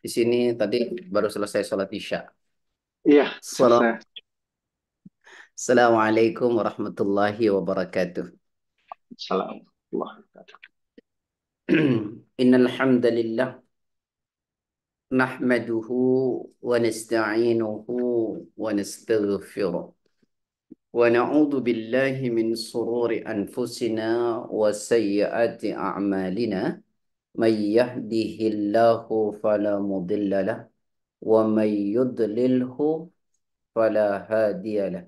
Di sini tadi baru selesai sholat isya. Iya, Salam. Assalamualaikum warahmatullahi wabarakatuh. Assalamualaikum. Innal hamdalillah nahmaduhu wa nasta'inuhu wa nastaghfiruh. Wa na'udzu billahi min sururi anfusina wa sayyiati a'malina. من يهده الله فلا مضل له ومن يضلله فلا هادي له.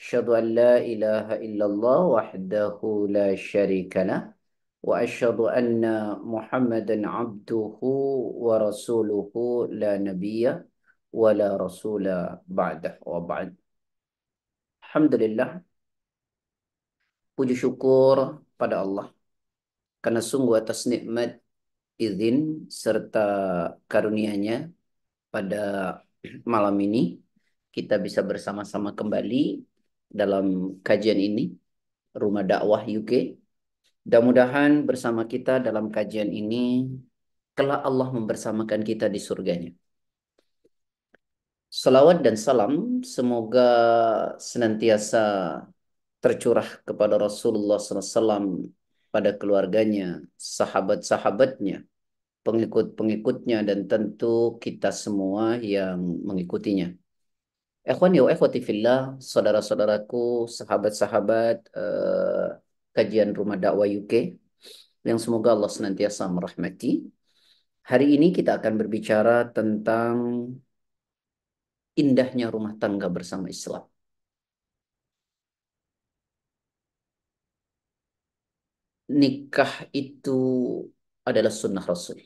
أشهد أن لا إله إلا الله وحده لا شريك له وأشهد أن محمدا عبده ورسوله لا نبي ولا رسول بعده وبعد. الحمد لله. Puji syukur pada Allah. Karena sungguh atas nikmat izin serta karunia-Nya pada malam ini kita bisa bersama-sama kembali dalam kajian ini Rumah Dakwah UK. Mudah-mudahan bersama kita dalam kajian ini kelak Allah membersamakan kita di surganya. Salawat dan salam semoga senantiasa tercurah kepada Rasulullah SAW pada keluarganya, sahabat-sahabatnya, pengikut-pengikutnya dan tentu kita semua yang mengikutinya. Ikhwan ya ikhwati fillah, saudara-saudaraku, sahabat-sahabat uh, kajian Rumah Dakwah UK yang semoga Allah senantiasa merahmati. Hari ini kita akan berbicara tentang indahnya rumah tangga bersama Islam. Nikah itu adalah sunnah Rasul.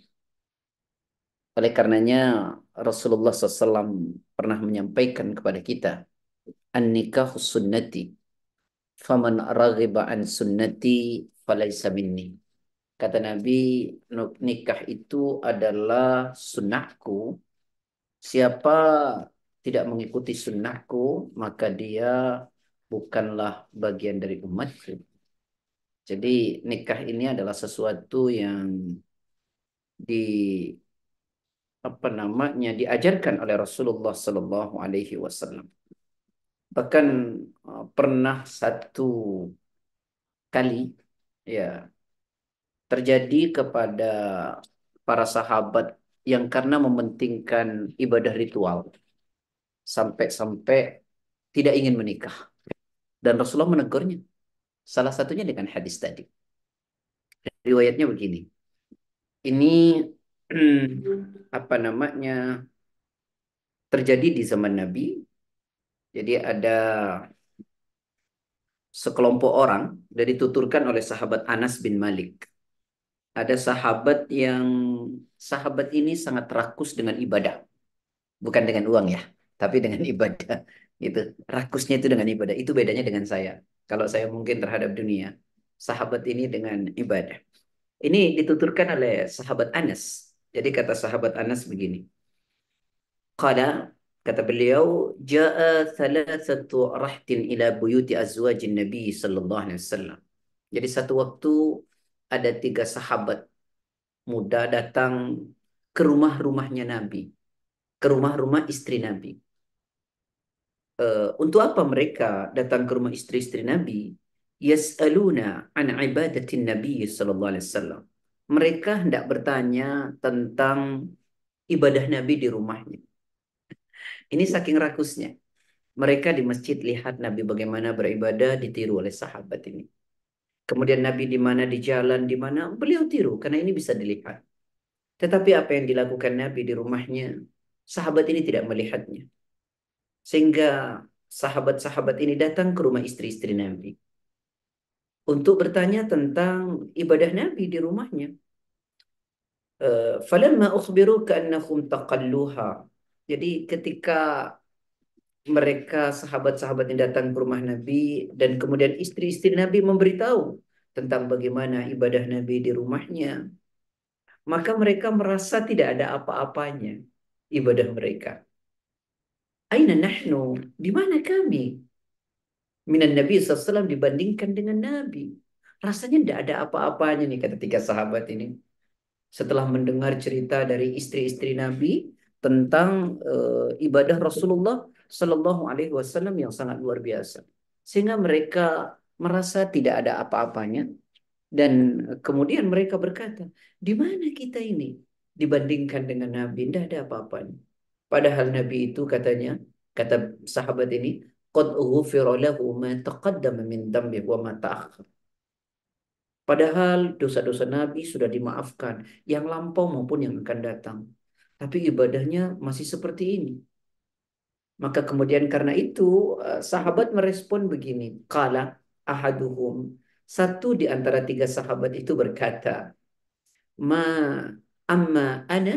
Oleh karenanya Rasulullah SAW pernah menyampaikan kepada kita, An-nikahu sunnati, faman raghiba an sunnati falaysa minni. Kata Nabi, nikah itu adalah sunnahku. Siapa tidak mengikuti sunnahku, maka dia bukanlah bagian dari umatku. Jadi nikah ini adalah sesuatu yang di apa namanya diajarkan oleh Rasulullah Sallallahu Alaihi Wasallam. Bahkan uh, pernah satu kali ya terjadi kepada para sahabat yang karena mementingkan ibadah ritual sampai-sampai tidak ingin menikah dan Rasulullah menegurnya. Salah satunya dengan hadis tadi. Riwayatnya begini. Ini apa namanya terjadi di zaman Nabi. Jadi ada sekelompok orang dan dituturkan oleh sahabat Anas bin Malik. Ada sahabat yang sahabat ini sangat rakus dengan ibadah. Bukan dengan uang ya, tapi dengan ibadah. Gitu. Rakusnya itu dengan ibadah. Itu bedanya dengan saya. Kalau saya mungkin terhadap dunia, sahabat ini dengan ibadah. Ini dituturkan oleh sahabat Anas. Jadi kata sahabat Anas begini. Qala kata beliau, "Jaa thalathatu rahtin ila buyuti azwajin Nabi sallallahu alaihi wasallam." Jadi satu waktu ada tiga sahabat muda datang ke rumah-rumahnya Nabi, ke rumah-rumah istri Nabi. Uh, untuk apa mereka datang ke rumah istri-istri Nabi? Yas'aluna an ibadatin Nabi sallallahu alaihi wasallam. Mereka hendak bertanya tentang ibadah Nabi di rumahnya. Ini saking rakusnya. Mereka di masjid lihat Nabi bagaimana beribadah ditiru oleh sahabat ini. Kemudian Nabi di mana di jalan di mana beliau tiru karena ini bisa dilihat. Tetapi apa yang dilakukan Nabi di rumahnya, sahabat ini tidak melihatnya. Sehingga sahabat-sahabat ini datang ke rumah istri-istri Nabi untuk bertanya tentang ibadah Nabi di rumahnya. Falamma ukhbiru ka'annahum taqalluha. Jadi ketika mereka sahabat-sahabat yang datang ke rumah Nabi dan kemudian istri-istri Nabi memberitahu tentang bagaimana ibadah Nabi di rumahnya, maka mereka merasa tidak ada apa-apanya ibadah mereka. Aina nahnu? Di mana kami? Minan Nabi SAW dibandingkan dengan Nabi. Rasanya tidak ada apa-apanya nih kata tiga sahabat ini. setelah mendengar cerita dari istri-istri Nabi tentang uh, ibadah Rasulullah Shallallahu Alaihi Wasallam yang sangat luar biasa, sehingga mereka merasa tidak ada apa-apanya dan kemudian mereka berkata, di mana kita ini dibandingkan dengan Nabi? Tidak ada apa-apanya. Padahal Nabi itu katanya, kata sahabat ini, qad lahu ma min wa ma. Padahal dosa-dosa Nabi sudah dimaafkan, yang lampau maupun yang akan datang. Tapi ibadahnya masih seperti ini. Maka kemudian karena itu eh, sahabat merespon begini. Kala ahaduhum. Satu di antara tiga sahabat itu berkata, Ma amma ana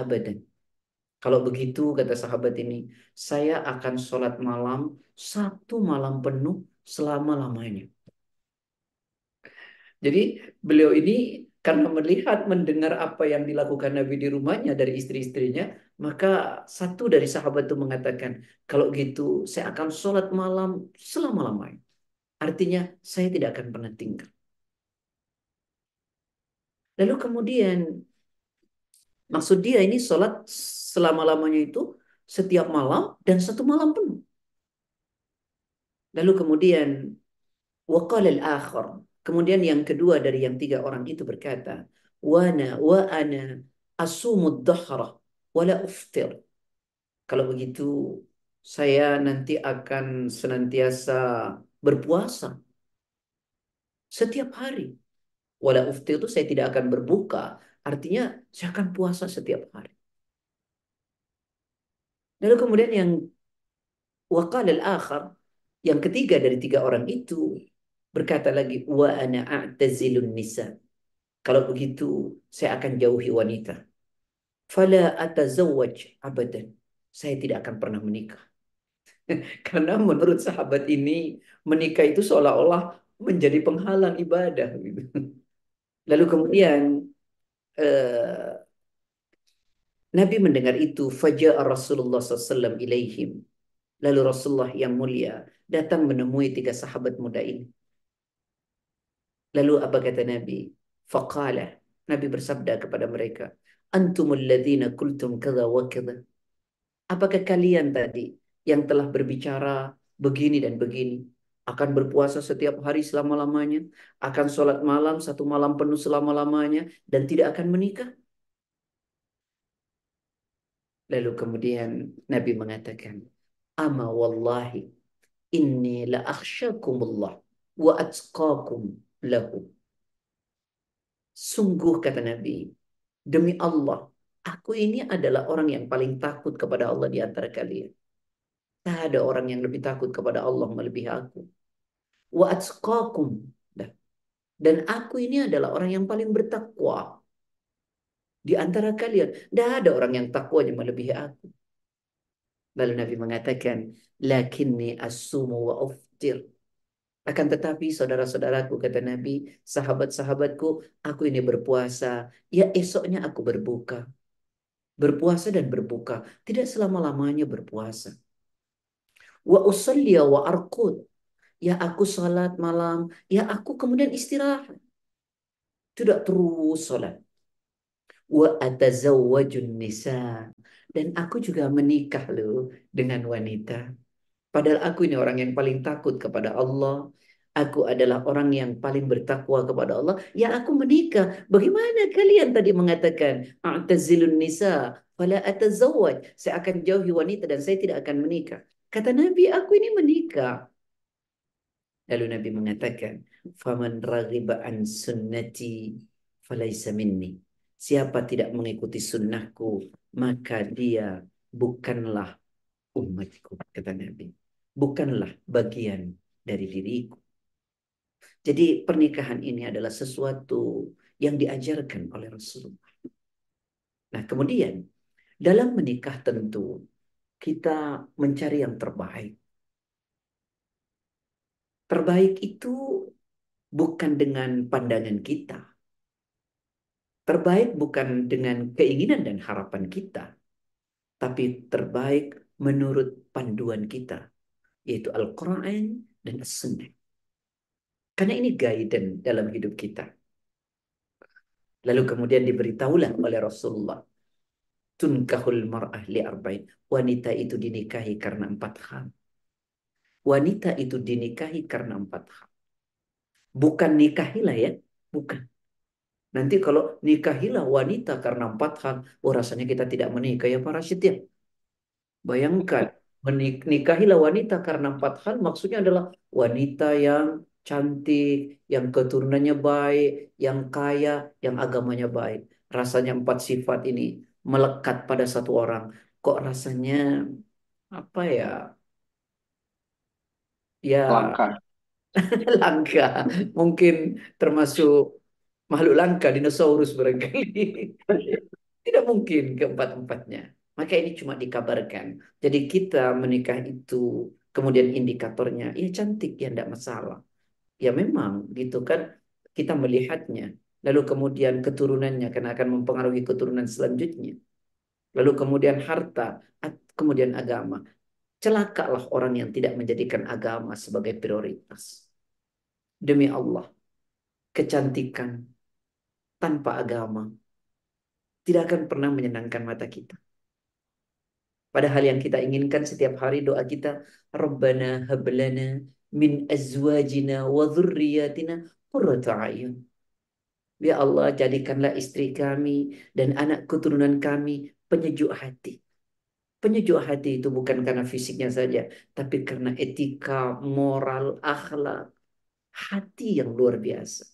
abadan. Kalau begitu kata sahabat ini, saya akan sholat malam satu malam penuh selama-lamanya. Jadi beliau ini karena melihat, mendengar apa yang dilakukan Nabi di rumahnya dari istri-istrinya, maka satu dari sahabat itu mengatakan, kalau gitu saya akan sholat malam selama-lamanya. Artinya saya tidak akan pernah tinggal. Lalu kemudian maksud dia ini sholat selama-lamanya itu setiap malam dan satu malam penuh. Lalu kemudian waqala al-akhar Kemudian yang kedua dari yang tiga orang itu berkata, Wana wa ana asumud dahra wala uftir. Kalau begitu, saya nanti akan senantiasa berpuasa setiap hari. Wala uftir itu saya tidak akan berbuka. Artinya saya akan puasa setiap hari. Lalu kemudian yang wakal al-akhar, yang ketiga dari tiga orang itu Berkata lagi, wa ana a'tazilun nisa. Kalau begitu, saya akan jauhi wanita. Fala atazawwaj abadan. Saya tidak akan pernah menikah. Karena menurut sahabat ini, menikah itu seolah-olah menjadi penghalang ibadah. Lalu kemudian, uh, Nabi mendengar itu, fajar Rasulullah SAW ilaihim. Lalu Rasulullah yang mulia datang menemui tiga sahabat muda ini. Lalu apa kata Nabi? Faqala. Nabi bersabda kepada mereka. Antumul ladhina kultum kada wa kada. Apakah kalian tadi yang telah berbicara begini dan begini? Akan berpuasa setiap hari selama-lamanya. Akan sholat malam satu malam penuh selama-lamanya. Dan tidak akan menikah. Lalu kemudian Nabi mengatakan. Ama wallahi inni la akhsyakumullah wa atqakum lahu. Sungguh kata Nabi, demi Allah, aku ini adalah orang yang paling takut kepada Allah di antara kalian. Tak ada orang yang lebih takut kepada Allah melebihi aku. Wa atqakum. Dan aku ini adalah orang yang paling bertakwa. Di antara kalian. Tidak ada orang yang takwanya melebihi aku. Lalu Nabi mengatakan, Lakinni asumu wa uftir. Akan tetapi saudara-saudaraku kata Nabi, sahabat-sahabatku, aku ini berpuasa, ya esoknya aku berbuka. Berpuasa dan berbuka, tidak selama-lamanya berpuasa. Wa usalliya wa arqud. Ya aku salat malam, ya aku kemudian istirahat. Tidak terus salat. Wa atazawwajun nisa. Dan aku juga menikah loh dengan wanita. Padahal aku ini orang yang paling takut kepada Allah. Aku adalah orang yang paling bertakwa kepada Allah. Ya aku menikah. Bagaimana kalian tadi mengatakan? A'tazilun nisa. Fala atazawwaj. Saya akan jauhi wanita dan saya tidak akan menikah. Kata Nabi, aku ini menikah. Lalu Nabi mengatakan, "Faman raghiba an sunnati falaisa minni." Siapa tidak mengikuti sunnahku, maka dia bukanlah umatku, kata Nabi bukanlah bagian dari diriku. Jadi pernikahan ini adalah sesuatu yang diajarkan oleh Rasulullah. Nah kemudian dalam menikah tentu kita mencari yang terbaik. Terbaik itu bukan dengan pandangan kita. Terbaik bukan dengan keinginan dan harapan kita. Tapi terbaik menurut panduan kita yaitu Al-Quran dan As-Sunnah. Karena ini guidance dalam hidup kita. Lalu kemudian diberitahulah oleh Rasulullah. Tunkahul mar'ah li arba'in. Wanita itu dinikahi karena empat hal. Wanita itu dinikahi karena empat hal. Bukan nikahilah ya. Bukan. Nanti kalau nikahilah wanita karena empat hal. Oh rasanya kita tidak menikah ya para setia. Bayangkan. Menikahilah wanita karena empat hal. Maksudnya adalah wanita yang cantik, yang keturunannya baik, yang kaya, yang agamanya baik. Rasanya empat sifat ini melekat pada satu orang. Kok rasanya apa ya? Ya Langka. langka. Mungkin termasuk makhluk langka, dinosaurus barangkali. Tidak mungkin keempat-empatnya. Maka ini cuma dikabarkan. Jadi kita menikah itu kemudian indikatornya, ya cantik ya tidak masalah. Ya memang gitu kan kita melihatnya. Lalu kemudian keturunannya karena akan mempengaruhi keturunan selanjutnya. Lalu kemudian harta, kemudian agama. Celakalah orang yang tidak menjadikan agama sebagai prioritas. Demi Allah, kecantikan tanpa agama tidak akan pernah menyenangkan mata kita. Padahal yang kita inginkan setiap hari doa kita, Rabbana hablana min azwajina wa dhurriyyatina qurrata ayun. Ya Allah, jadikanlah istri kami dan anak keturunan kami penyejuk hati. Penyejuk hati itu bukan karena fisiknya saja, tapi karena etika, moral, akhlak, hati yang luar biasa.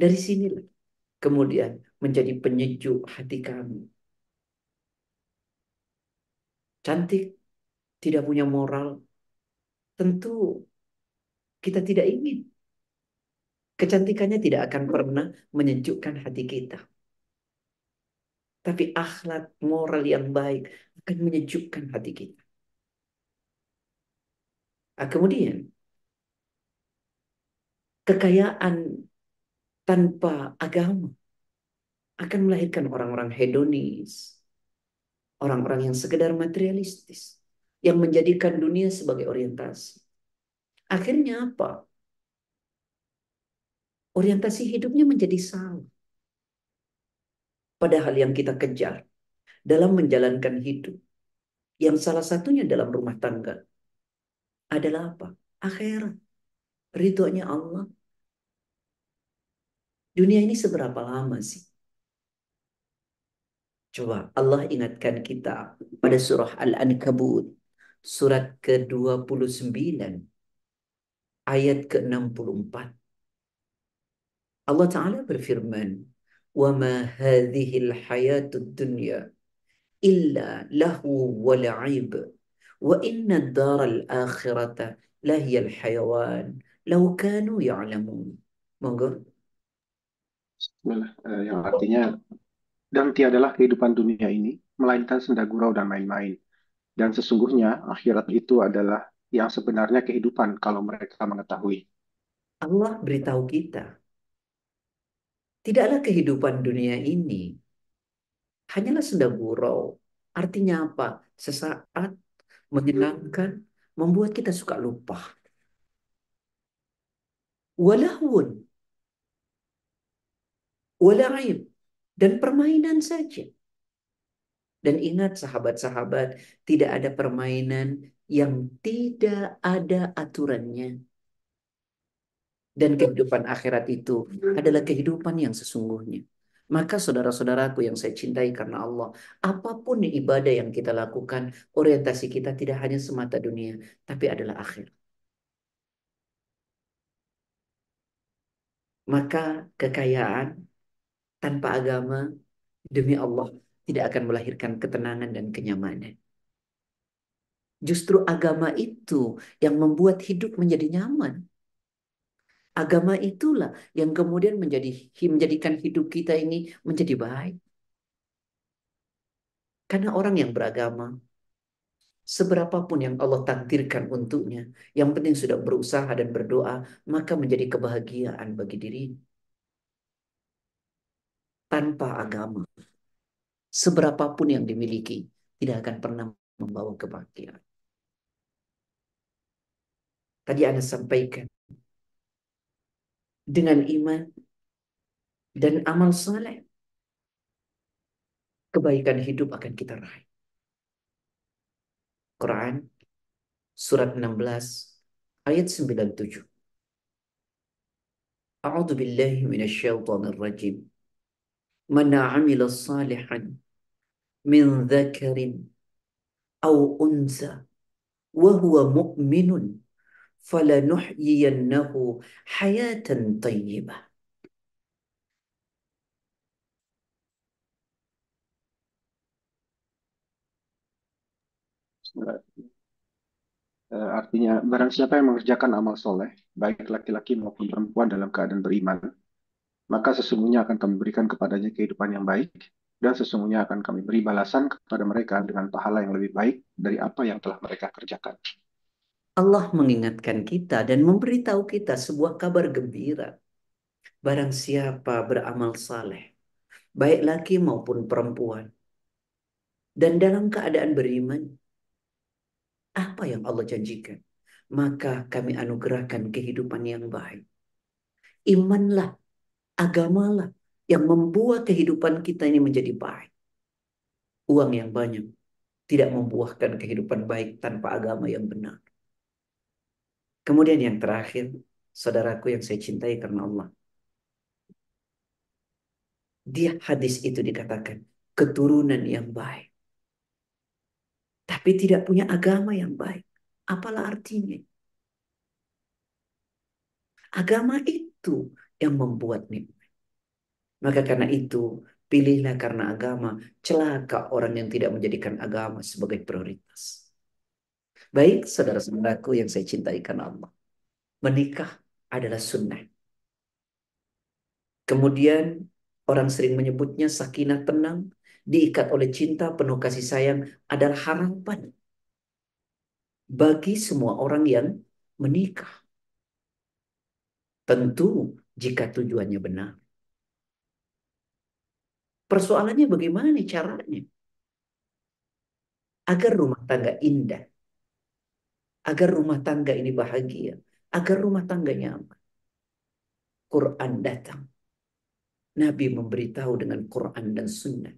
Dari sinilah kemudian menjadi penyejuk hati kami. Cantik, tidak punya moral, tentu kita tidak ingin. Kecantikannya tidak akan pernah menyejukkan hati kita. Tapi akhlak moral yang baik akan menyejukkan hati kita. Nah, kemudian, kekayaan tanpa agama akan melahirkan orang-orang hedonis, orang-orang yang sekedar materialistis, yang menjadikan dunia sebagai orientasi. Akhirnya apa? Orientasi hidupnya menjadi salah. Padahal yang kita kejar dalam menjalankan hidup, yang salah satunya dalam rumah tangga, adalah apa? Akhirat. Ridhonya Allah. Dunia ini seberapa lama sih? Coba Allah ingatkan kita pada surah Al-Ankabut. Surat ke-29. Ayat ke-64. Allah Ta'ala berfirman. وَمَا هَذِهِ الْحَيَاةُ الدُّنْيَا إِلَّا لَهُ وَلَعِبُ وَإِنَّ الدَّارَ الْآخِرَةَ لَهِيَ الْحَيَوَانِ لَوْ كَانُوا يَعْلَمُونَ Monggo. Bismillah. Eh, yang artinya dan tiadalah kehidupan dunia ini melainkan senda gurau dan main-main. Dan sesungguhnya akhirat itu adalah yang sebenarnya kehidupan kalau mereka mengetahui. Allah beritahu kita Tidaklah kehidupan dunia ini hanyalah senda gurau. Artinya apa? Sesaat menyenangkan, membuat kita suka lupa. Walahun. Walaib. Dan permainan saja. Dan ingat sahabat-sahabat, tidak ada permainan yang tidak ada aturannya. Dan kehidupan akhirat itu adalah kehidupan yang sesungguhnya. Maka saudara-saudaraku yang saya cintai karena Allah, apa pun ibadah yang kita lakukan, orientasi kita tidak hanya semata dunia, tapi adalah akhir. Maka kekayaan tanpa agama, demi Allah, tidak akan melahirkan ketenangan dan kenyamanan. Justru agama itu yang membuat hidup menjadi nyaman. Agama itulah yang kemudian menjadi menjadikan hidup kita ini menjadi baik. Karena orang yang beragama, seberapapun yang Allah takdirkan untuknya, yang penting sudah berusaha dan berdoa, maka menjadi kebahagiaan bagi diri. Tanpa agama, seberapapun yang dimiliki, tidak akan pernah membawa kebahagiaan. Tadi Anda sampaikan dengan iman dan amal saleh, kebaikan hidup akan kita raih. Quran surat 16 ayat 97. A'udzu billahi minasyaitonir rajim. Man 'amila salihan min dzakarin aw unsa wa huwa mu'minun falanuhyiyannahu hayatan tayyibah. Eh, artinya, barang siapa yang mengerjakan amal soleh, baik laki-laki maupun perempuan dalam keadaan beriman, maka sesungguhnya akan kami berikan kepadanya kehidupan yang baik, dan sesungguhnya akan kami beri balasan kepada mereka dengan pahala yang lebih baik dari apa yang telah mereka kerjakan. Allah mengingatkan kita dan memberitahu kita sebuah kabar gembira. Barang siapa beramal saleh, baik laki maupun perempuan, dan dalam keadaan beriman, apa yang Allah janjikan? Maka kami anugerahkan kehidupan yang baik. Imanlah, agamalah yang membuat kehidupan kita ini menjadi baik. Uang yang banyak tidak membuahkan kehidupan baik tanpa agama yang benar. Kemudian yang terakhir, saudaraku yang saya cintai karena Allah. Dia hadis itu dikatakan keturunan yang baik. Tapi tidak punya agama yang baik. Apalah artinya? Agama itu yang membuat nikmat. Maka karena itu, pilihlah karena agama, celaka orang yang tidak menjadikan agama sebagai prioritas. Baik, saudara-saudaraku yang saya cintai karena Allah. Menikah adalah sunnah. Kemudian orang sering menyebutnya sakinah tenang, diikat oleh cinta penuh kasih sayang adalah harapan bagi semua orang yang menikah. Tentu jika tujuannya benar. Persoalannya bagaimana nih caranya? Agar rumah tangga indah. Agar rumah tangga ini bahagia. Agar rumah tangga nyaman. Quran datang. Nabi memberitahu dengan Quran dan Sunnah.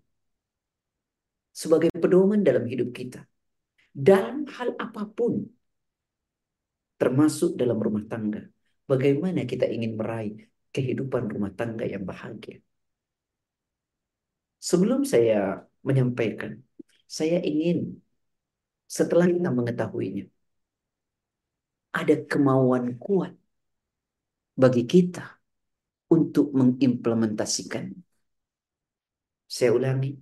Sebagai pedoman dalam hidup kita. Dalam hal apa pun. Termasuk dalam rumah tangga. Bagaimana kita ingin meraih kehidupan rumah tangga yang bahagia. Sebelum saya menyampaikan, saya ingin setelah kita mengetahuinya, ada kemauan kuat bagi kita untuk mengimplementasikan. Saya ulangi,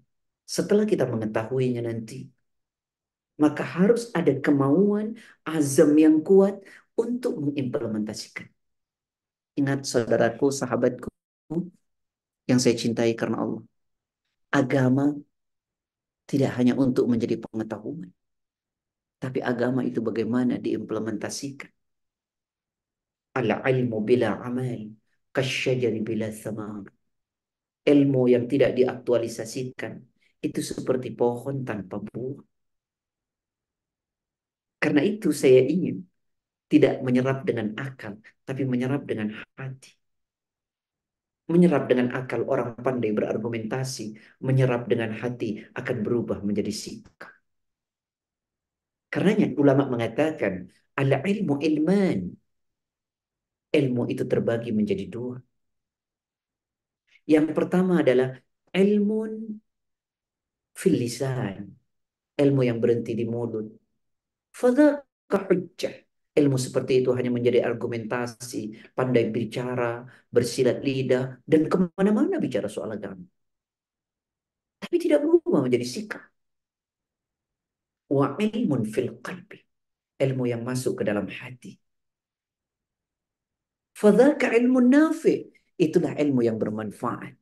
setelah kita mengetahuinya nanti, maka harus ada kemauan azam yang kuat untuk mengimplementasikan. Ingat saudaraku, sahabatku yang saya cintai karena Allah. Agama tidak hanya untuk menjadi pengetahuan. Tapi agama itu bagaimana diimplementasikan. Al-ilmu bila amal. Kasyajari bila samar. Ilmu yang tidak diaktualisasikan. Itu seperti pohon tanpa buah. Karena itu saya ingin tidak menyerap dengan akal, tapi menyerap dengan hati. Menyerap dengan akal orang pandai berargumentasi, menyerap dengan hati akan berubah menjadi sikap. Karenanya ulama mengatakan ala ilmu ilman. Ilmu itu terbagi menjadi dua. Yang pertama adalah ilmu fil lisan. Ilmu yang berhenti di mulut. Fadhaka hujjah. Ilmu seperti itu hanya menjadi argumentasi, pandai bicara, bersilat lidah, dan ke mana-mana bicara soal agama. Tapi tidak berubah menjadi sikap. Wa ilmun fil qalbi. Ilmu yang masuk ke dalam hati. Fadhaka ilmu nafi. Itulah ilmu yang bermanfaat.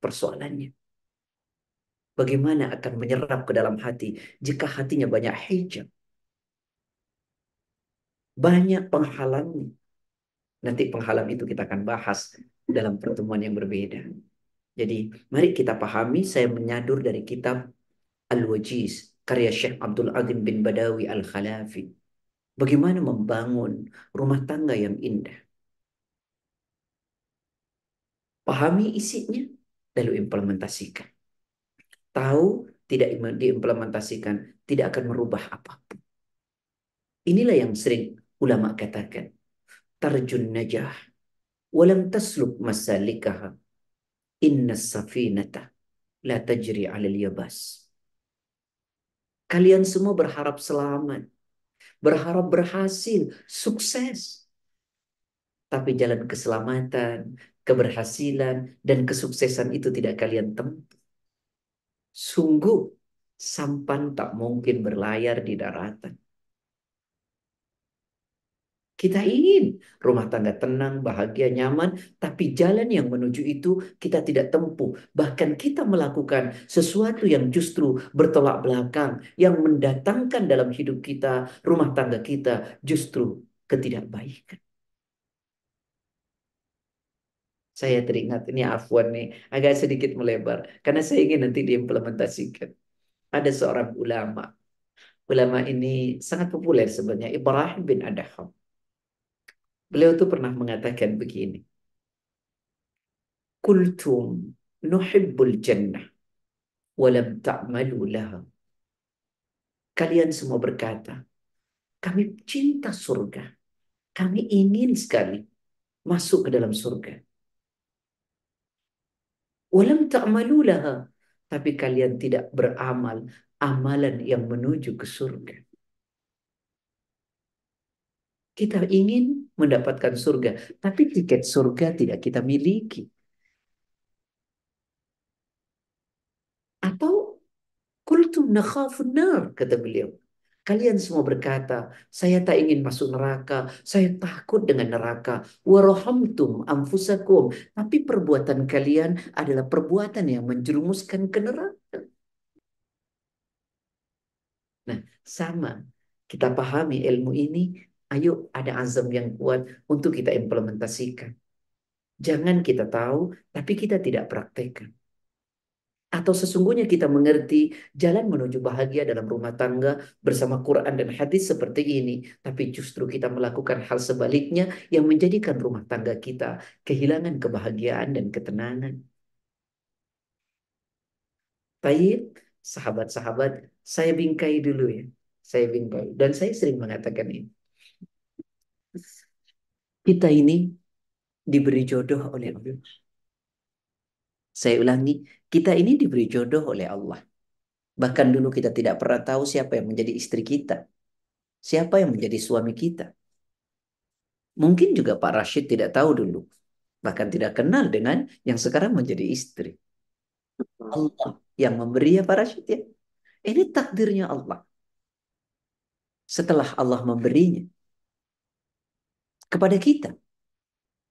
Persoalannya. Bagaimana akan menyerap ke dalam hati jika hatinya banyak hijab? Banyak penghalangnya. Nanti penghalang itu kita akan bahas dalam pertemuan yang berbeda. Jadi mari kita pahami, saya menyadur dari kitab Al-Wajiz, karya Syekh Abdul Azim bin Badawi Al-Khalafi. Bagaimana membangun rumah tangga yang indah. Pahami isinya, lalu implementasikan. Tahu tidak diimplementasikan, tidak akan merubah apa pun. Inilah yang sering ulama katakan. Tarjun najah. Walam tasluk masalikaha. Inna safinata la tajri alal yabas. Kalian semua berharap selamat. Berharap berhasil, sukses. Tapi jalan keselamatan, keberhasilan, dan kesuksesan itu tidak kalian tempuh. Sungguh, sampan tak mungkin berlayar di daratan. Kita ingin rumah tangga tenang, bahagia, nyaman, tapi jalan yang menuju itu kita tidak tempuh. Bahkan kita melakukan sesuatu yang justru bertolak belakang, yang mendatangkan dalam hidup kita, rumah tangga kita, justru ketidakbaikan. Saya teringat, ini afwan nih, agak sedikit melebar. Karena saya ingin nanti diimplementasikan. Ada seorang ulama. Ulama ini sangat populer sebenarnya, Ibrahim bin Adham. Beliau tuh pernah mengatakan begini. Kultum nuhibbul jannah walam ta'malu laha. Kalian semua berkata, kami cinta surga. Kami ingin sekali masuk ke dalam surga. Walam ta'malu laha. Tapi kalian tidak beramal amalan yang menuju ke surga. Kita ingin mendapatkan surga, tapi tiket surga tidak kita miliki. Atau kultum nakhafun nar, kata beliau. Kalian semua berkata, saya tak ingin masuk neraka, saya takut dengan neraka. Warohamtum amfusakum. Tapi perbuatan kalian adalah perbuatan yang menjerumuskan ke neraka. Nah, sama. Kita pahami ilmu ini Ayo ada azam yang kuat untuk kita implementasikan. Jangan kita tahu, tapi kita tidak praktekkan. Atau sesungguhnya kita mengerti jalan menuju bahagia dalam rumah tangga bersama Quran dan hadis seperti ini. Tapi justru kita melakukan hal sebaliknya yang menjadikan rumah tangga kita kehilangan kebahagiaan dan ketenangan. Baik, sahabat-sahabat, saya bingkai dulu ya. Saya bingkai. Dan saya sering mengatakan ini. Kita ini diberi jodoh oleh Allah. Saya ulangi, kita ini diberi jodoh oleh Allah. Bahkan dulu kita tidak pernah tahu siapa yang menjadi istri kita. Siapa yang menjadi suami kita. Mungkin juga Pak Rashid tidak tahu dulu. Bahkan tidak kenal dengan yang sekarang menjadi istri. Allah yang memberi ya Pak Rashid ya. Ini takdirnya Allah. Setelah Allah memberinya, kepada kita.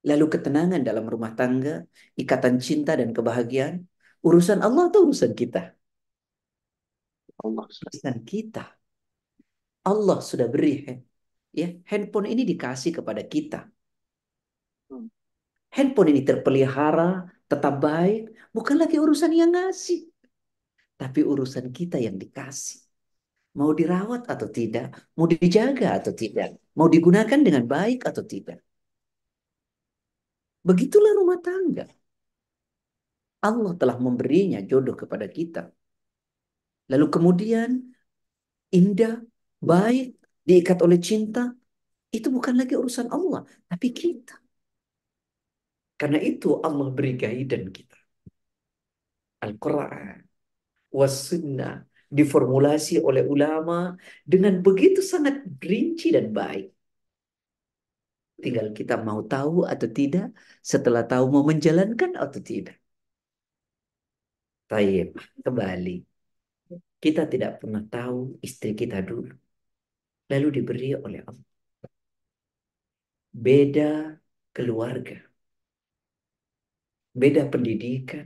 Lalu ketenangan dalam rumah tangga, ikatan cinta dan kebahagiaan, urusan Allah atau urusan kita? Allah. Urusan kita. Allah sudah beri ya handphone ini dikasih kepada kita. Hmm. Handphone ini terpelihara, tetap baik, bukan lagi urusan yang ngasih. Tapi urusan kita yang dikasih. Mau dirawat atau tidak, mau dijaga atau tidak, mau digunakan dengan baik atau tidak. Begitulah rumah tangga. Allah telah memberinya jodoh kepada kita. Lalu kemudian indah, baik, diikat oleh cinta, itu bukan lagi urusan Allah, tapi kita. Karena itu Allah beri dan kita. Al-Quran, was sunnah, diformulasi oleh ulama dengan begitu sangat rinci dan baik. Tinggal kita mau tahu atau tidak, setelah tahu mau menjalankan atau tidak. Taib, kembali. Kita tidak pernah tahu istri kita dulu. Lalu diberi oleh Allah. Beda keluarga. Beda pendidikan.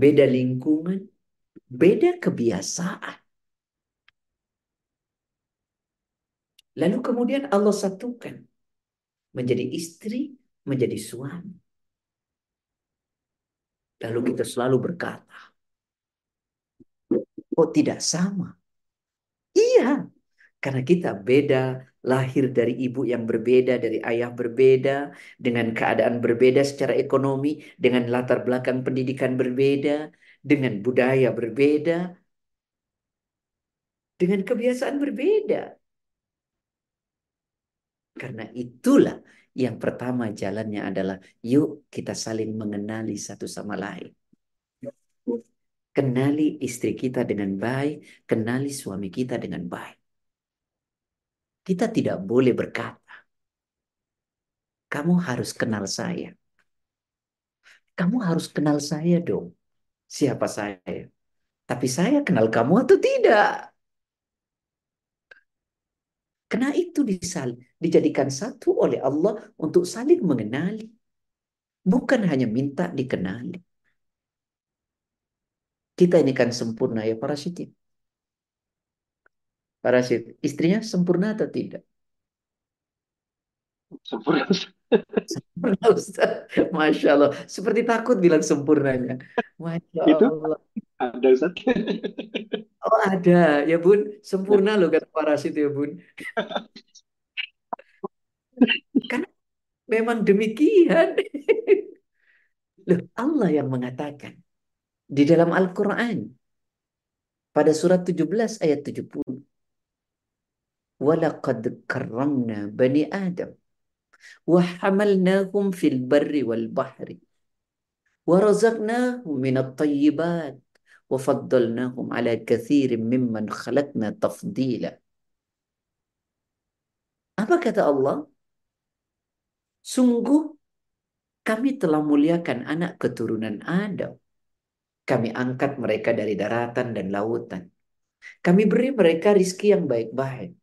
Beda lingkungan beda kebiasaan. Lalu kemudian Allah satukan menjadi istri, menjadi suami. Lalu kita selalu berkata, oh tidak sama. Iya, karena kita beda lahir dari ibu yang berbeda, dari ayah berbeda, dengan keadaan berbeda secara ekonomi, dengan latar belakang pendidikan berbeda, dengan budaya berbeda, dengan kebiasaan berbeda. Karena itulah yang pertama jalannya adalah yuk kita saling mengenali satu sama lain. Kenali istri kita dengan baik, kenali suami kita dengan baik. Kita tidak boleh berkata, kamu harus kenal saya. Kamu harus kenal saya dong. Siapa saya? Tapi saya kenal kamu atau tidak? Karena itu disal dijadikan satu oleh Allah untuk saling mengenali. Bukan hanya minta dikenali. Kita ini kan sempurna ya para Siti. Para Siti, istrinya sempurna atau tidak? Sempurna. Sempurna Ustaz. Masya Allah. Seperti takut bilang sempurnanya. Masya Itu Allah. ada Ustaz. Oh ada ya Bun. Sempurna loh kata parasit ya Bun. Karena memang demikian. Loh, Allah yang mengatakan di dalam Al-Quran pada surat 17 ayat 70. Walaqad karramna bani Adam wal bahri wa razaqnahum minat tayyibat wa faddalnahum ala kathirin mimman khalaqna tafdila. Apa kata Allah? Sungguh kami telah muliakan anak keturunan Adam. Kami angkat mereka dari daratan dan lautan. Kami beri mereka rizki yang baik-baik.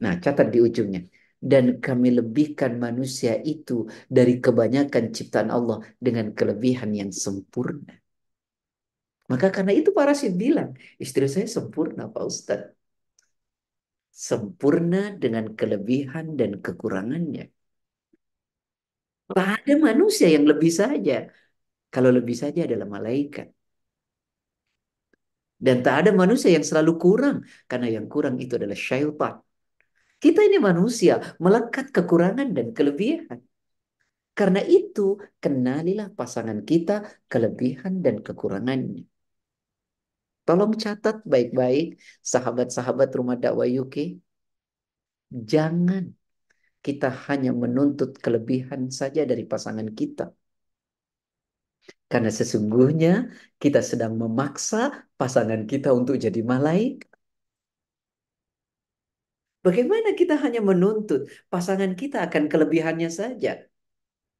Nah, catat di ujungnya. Dan kami lebihkan manusia itu dari kebanyakan ciptaan Allah dengan kelebihan yang sempurna. Maka karena itu para sih bilang, istri saya sempurna Pak Ustadz. Sempurna dengan kelebihan dan kekurangannya. Tak ada manusia yang lebih saja. Kalau lebih saja adalah malaikat. Dan tak ada manusia yang selalu kurang. Karena yang kurang itu adalah syaitan. Kita ini manusia, melekat kekurangan dan kelebihan. Karena itu, kenalilah pasangan kita kelebihan dan kekurangannya. Tolong catat baik-baik, sahabat-sahabat rumah dakwah UK. Jangan kita hanya menuntut kelebihan saja dari pasangan kita. Karena sesungguhnya kita sedang memaksa pasangan kita untuk jadi malaikat. Bagaimana kita hanya menuntut pasangan kita akan kelebihannya saja?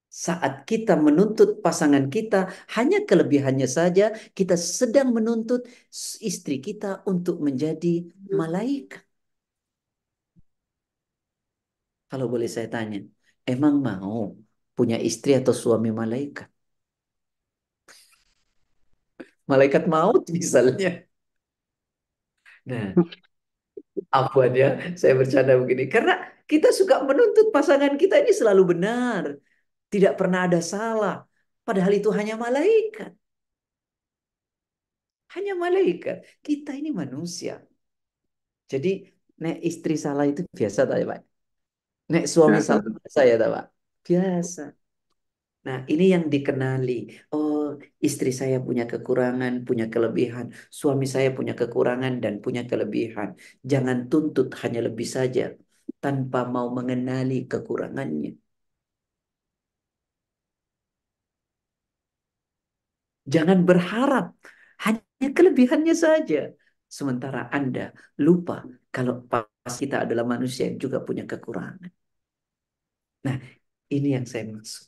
Saat kita menuntut pasangan kita hanya kelebihannya saja, kita sedang menuntut istri kita untuk menjadi malaikat. Kalau boleh saya tanya, emang mau punya istri atau suami malaikat? Malaikat maut misalnya. Nah, apa ya, saya bercanda begini. Karena kita suka menuntut pasangan kita ini selalu benar. Tidak pernah ada salah. Padahal itu hanya malaikat. Hanya malaikat. Kita ini manusia. Jadi, nek istri salah itu biasa tak Pak? Nek suami salah biasa ya tak Pak? Biasa. Nah, ini yang dikenali. Oh, istri saya punya kekurangan, punya kelebihan. Suami saya punya kekurangan dan punya kelebihan. Jangan tuntut hanya lebih saja tanpa mau mengenali kekurangannya. Jangan berharap hanya kelebihannya saja. Sementara Anda lupa kalau pas kita adalah manusia yang juga punya kekurangan. Nah, ini yang saya maksud.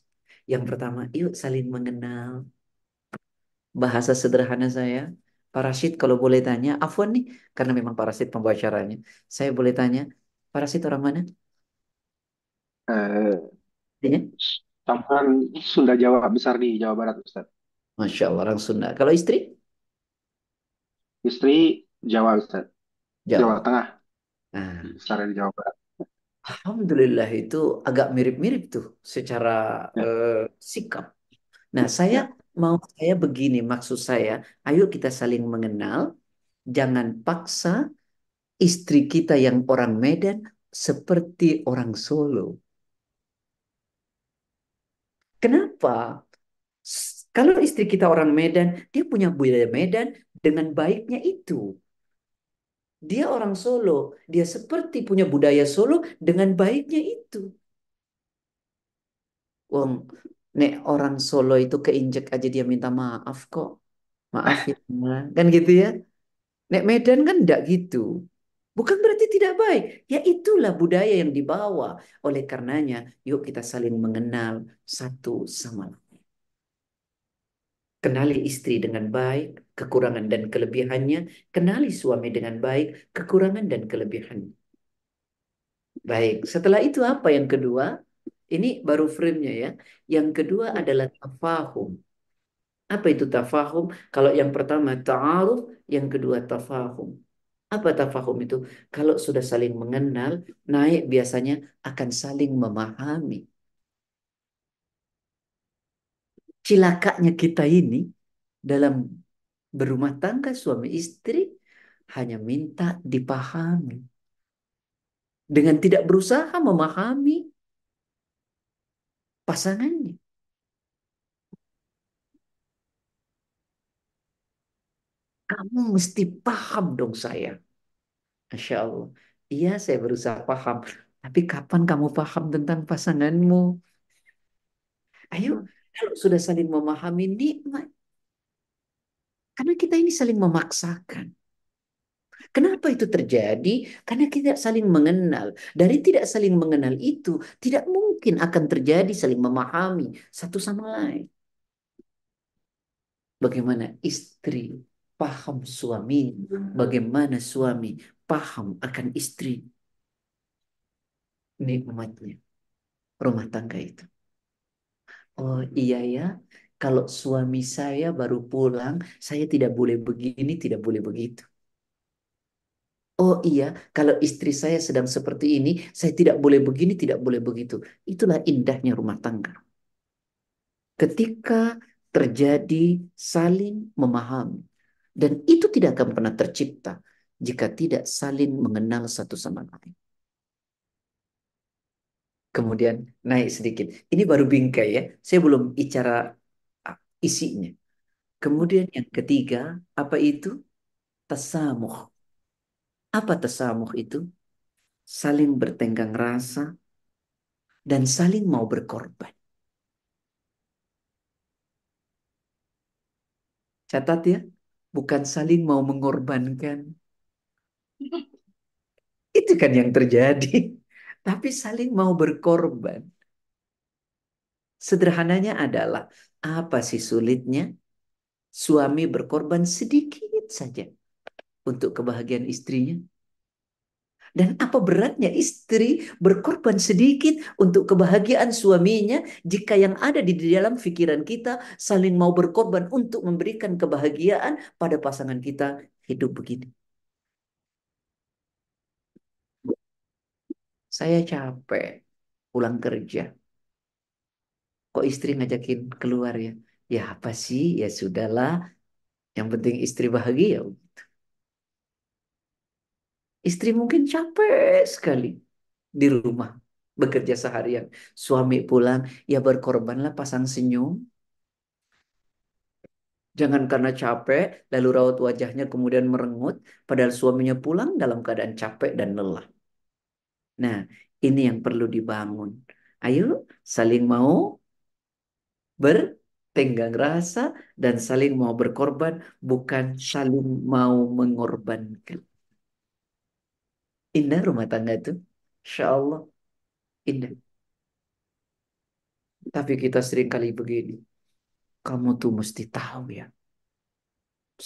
Yang pertama, yuk saling mengenal. Bahasa sederhana saya, Parasit kalau boleh tanya, Afwan nih, karena memang Parasit pembacaranya. Saya boleh tanya, Parasit orang mana? Ini? campuran Sunda Jawa besar di Jawa Barat, Ustaz. Masya Allah, orang Sunda. Kalau istri? Istri Jawa, Ustaz. Jawa. Jawa Tengah, Nah, besar di Jawa Barat. Alhamdulillah itu agak mirip-mirip tuh secara Ya. eh, sikap. Nah, saya Ya. Mau saya begini, maksud saya, ayo kita saling mengenal, jangan paksa istri kita yang orang Medan seperti orang Solo. Kenapa? Kalau istri kita orang Medan, dia punya budaya Medan dengan baiknya itu. Dia orang Solo, dia seperti punya budaya Solo dengan baiknya itu. Wong, nek orang Solo itu keinjek aja dia minta maaf kok. Maaf ya, kan gitu ya. Nek Medan kan enggak gitu. Bukan berarti tidak baik. Ya itulah budaya yang dibawa. Oleh karenanya, yuk kita saling mengenal satu sama lain. Kenali istri dengan baik, kekurangan dan kelebihannya. Kenali suami dengan baik, kekurangan dan kelebihannya. Baik, setelah itu apa yang kedua? Ini baru frame-nya ya. Yang kedua adalah tafahum. Apa itu tafahum? Kalau yang pertama ta'aruf, yang kedua tafahum. Apa tafahum itu? Kalau sudah saling mengenal, naik biasanya akan saling memahami. Cilakanya kita ini dalam berumah tangga suami istri hanya minta dipahami. Dengan tidak berusaha memahami pasangannya. Kamu mesti paham dong saya. Masya Allah. Iya saya berusaha paham. Tapi kapan kamu paham tentang pasanganmu? Ayo, kalau sudah saling memahami nikmat. Karena kita ini saling memaksakan. Kenapa itu terjadi? Karena kita saling mengenal. Dari tidak saling mengenal itu, tidak mungkin akan terjadi saling memahami satu sama lain. Bagaimana istri paham suami, bagaimana suami paham akan istri. Nikmatnya rumah tangga itu. Oh iya ya, kalau suami saya baru pulang, saya tidak boleh begini, tidak boleh begitu. Oh iya, kalau istri saya sedang seperti ini, saya tidak boleh begini, tidak boleh begitu. Itulah indahnya rumah tangga. Ketika terjadi saling memahami. Dan itu tidak akan pernah tercipta jika tidak saling mengenal satu sama lain. Kemudian naik sedikit. Ini baru bingkai ya. Saya belum bicara ah, isinya. Kemudian yang ketiga, apa itu? Tasamuh. Apa tasamuh itu? Saling bertenggang rasa dan saling mau berkorban. Catat ya, bukan saling mau mengorbankan. Itu kan yang terjadi. Tapi saling mau berkorban. Sederhananya adalah, apa sih sulitnya? Suami berkorban sedikit saja untuk kebahagiaan istrinya. Dan apa beratnya istri berkorban sedikit untuk kebahagiaan suaminya jika yang ada di dalam pikiran kita saling mau berkorban untuk memberikan kebahagiaan pada pasangan kita hidup begini. Saya capek pulang kerja. Kok istri ngajakin keluar ya? Ya apa sih? Ya sudahlah. Yang penting istri bahagia. Istri mungkin capek sekali di rumah bekerja seharian. Suami pulang, ya berkorbanlah pasang senyum. Jangan karena capek, lalu raut wajahnya kemudian merengut, padahal suaminya pulang dalam keadaan capek dan lelah. Nah, ini yang perlu dibangun. Ayo, saling mau bertenggang rasa dan saling mau berkorban, bukan saling mau mengorbankan. Indah rumah tangga itu. Insya Allah. Indah. Tapi kita sering kali begini. Kamu tuh mesti tahu ya.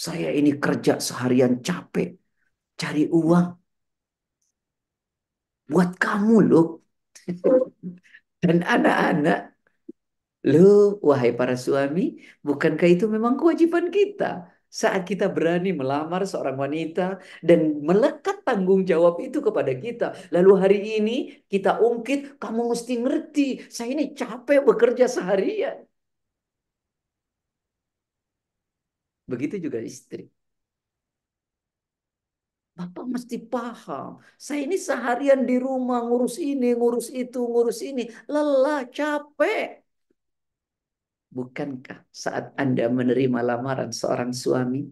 Saya ini kerja seharian capek. Cari uang. Buat kamu loh. Dan anak-anak. Loh, wahai para suami, bukankah itu memang kewajiban kita? Saat kita berani melamar seorang wanita dan melekat tanggung jawab itu kepada kita. Lalu hari ini kita ungkit, kamu mesti ngerti, saya ini capek bekerja seharian. Begitu juga istri. Apa mesti paham? Saya ini seharian di rumah ngurus ini, ngurus itu, ngurus ini. Lelah, capek. Bukankah saat Anda menerima lamaran seorang suami,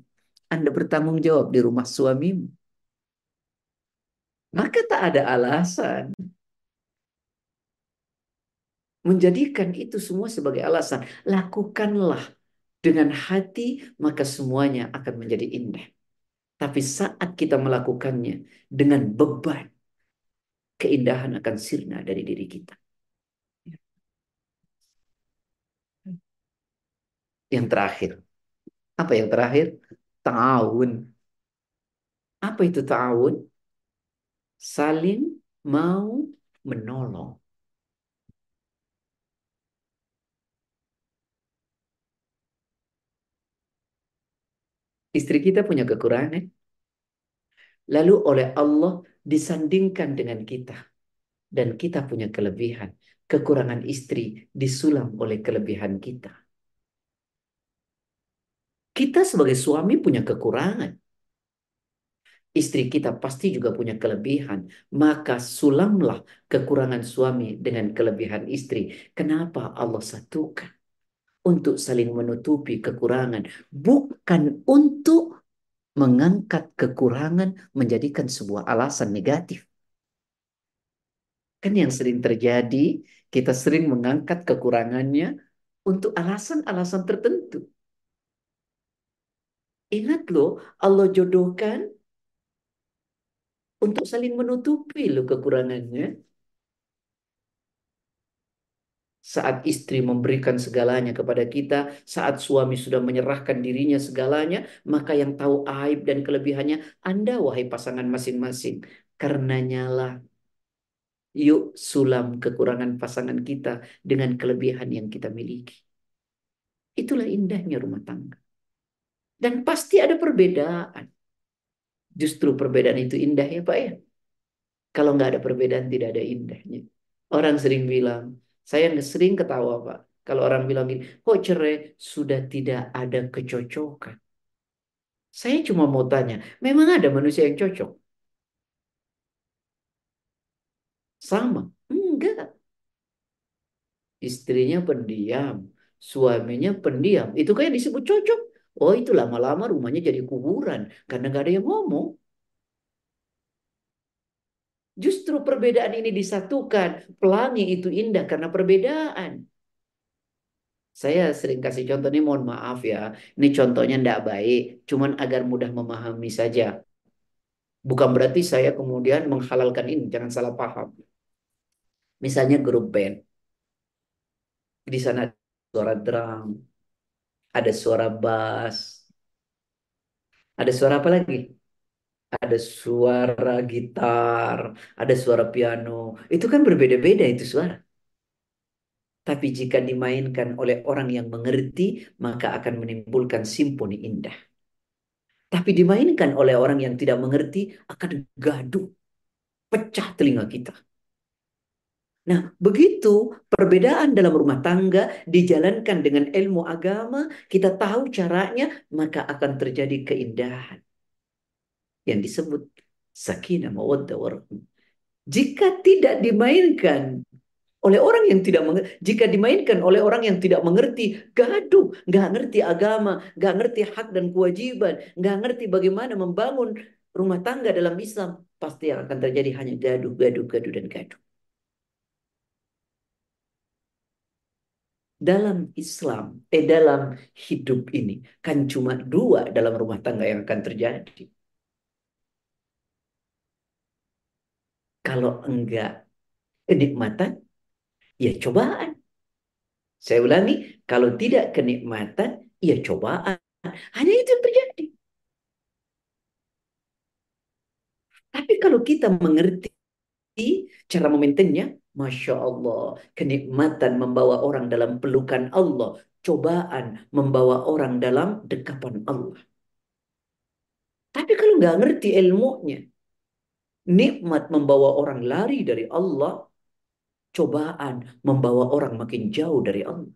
Anda bertanggung jawab di rumah suamimu? Maka tak ada alasan menjadikan itu semua sebagai alasan. Lakukanlah dengan hati, maka semuanya akan menjadi indah. Tapi saat kita melakukannya dengan beban, keindahan akan sirna dari diri kita. Yang terakhir. Apa yang terakhir? Ta'awun. Apa itu ta'awun? Saling mau menolong. Istri kita punya kekurangan. Lalu oleh Allah disandingkan dengan kita. Dan kita punya kelebihan. Kekurangan istri disulam oleh kelebihan kita. Kita sebagai suami punya kekurangan. Istri kita pasti juga punya kelebihan. Maka sulamlah kekurangan suami dengan kelebihan istri. Kenapa Allah satukan? untuk saling menutupi kekurangan, bukan untuk mengangkat kekurangan menjadikan sebuah alasan negatif. Kan yang sering terjadi, kita sering mengangkat kekurangannya untuk alasan-alasan tertentu. Ingat loh, Allah jodohkan untuk saling menutupi loh kekurangannya. Saat istri memberikan segalanya kepada kita, saat suami sudah menyerahkan dirinya segalanya, maka yang tahu aib dan kelebihannya Anda, wahai pasangan masing-masing. Karenanya lah, yuk sulam kekurangan pasangan kita dengan kelebihan yang kita miliki. Itulah indahnya rumah tangga. Dan pasti ada perbedaan. Justru perbedaan itu indah ya Pak ya. Kalau nggak ada perbedaan tidak ada indahnya. Orang sering bilang, saya sering ketawa Pak. Kalau orang bilang gini, kok cerai sudah tidak ada kecocokan. Saya cuma mau tanya, memang ada manusia yang cocok? Sama? Enggak. Istrinya pendiam, suaminya pendiam. Itu kayak disebut cocok. Oh itu lama-lama rumahnya jadi kuburan karena gak ada yang ngomong. Justru perbedaan ini disatukan. Pelangi itu indah karena perbedaan. Saya sering kasih contoh ini mohon maaf ya. Ini contohnya tidak baik. Cuman agar mudah memahami saja. Bukan berarti saya kemudian menghalalkan ini. Jangan salah paham. Misalnya grup band. Di sana suara drum. Ada suara bass. Ada suara apa lagi? ada suara gitar, ada suara piano. Itu kan berbeda-beda itu suara. Tapi jika dimainkan oleh orang yang mengerti, maka akan menimbulkan simponi indah. Tapi dimainkan oleh orang yang tidak mengerti, akan gaduh, pecah telinga kita. Nah, begitu perbedaan dalam rumah tangga dijalankan dengan ilmu agama, kita tahu caranya, maka akan terjadi keindahan yang disebut sakinah mawaddah. Jika tidak dimainkan oleh orang yang tidak mengerti, jika dimainkan oleh orang yang tidak mengerti, gaduh, nggak ngerti agama, nggak ngerti hak dan kewajiban, nggak ngerti bagaimana membangun rumah tangga dalam Islam, pasti yang akan terjadi hanya gaduh, gaduh, gaduh dan gaduh. Dalam Islam, eh dalam hidup ini kan cuma dua dalam rumah tangga yang akan terjadi. Kalau enggak kenikmatan, ya cobaan. Saya ulangi, kalau tidak kenikmatan, ya cobaan. Hanya itu yang terjadi. Tapi kalau kita mengerti cara memaintennya, Masya Allah, kenikmatan membawa orang dalam pelukan Allah. Cobaan membawa orang dalam dekapan Allah. Tapi kalau nggak ngerti ilmunya, Nikmat membawa orang lari dari Allah, cobaan membawa orang makin jauh dari Allah.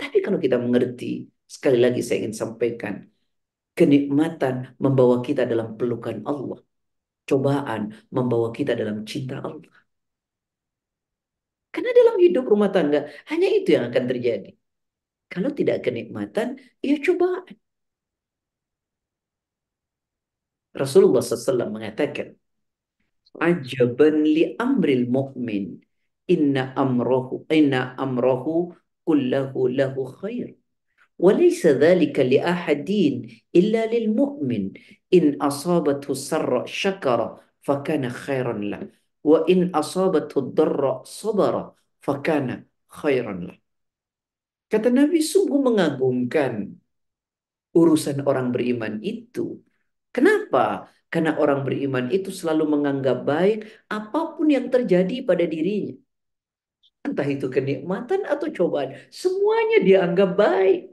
Tapi kalau kita mengerti, sekali lagi saya ingin sampaikan, Kenikmatan membawa kita dalam pelukan Allah. Cobaan membawa kita dalam cinta Allah. Karena dalam hidup rumah tangga hanya itu yang akan terjadi. Kalau tidak kenikmatan, ya cobaan. Rasulullah SAW mengatakan, Ajaban li amril mu'min. Inna amrohu, inna amrohu kullahu lahu khair. وليس ذلك لأحد إلا للمؤمن إن أصابته السر شكر فكان خيرا له وإن أصابته الضر صبر فكان خيرا له Kata Nabi sungguh mengagumkan urusan orang beriman itu. Kenapa? Karena orang beriman itu selalu menganggap baik apapun yang terjadi pada dirinya. Entah itu kenikmatan atau cobaan, semuanya dianggap baik.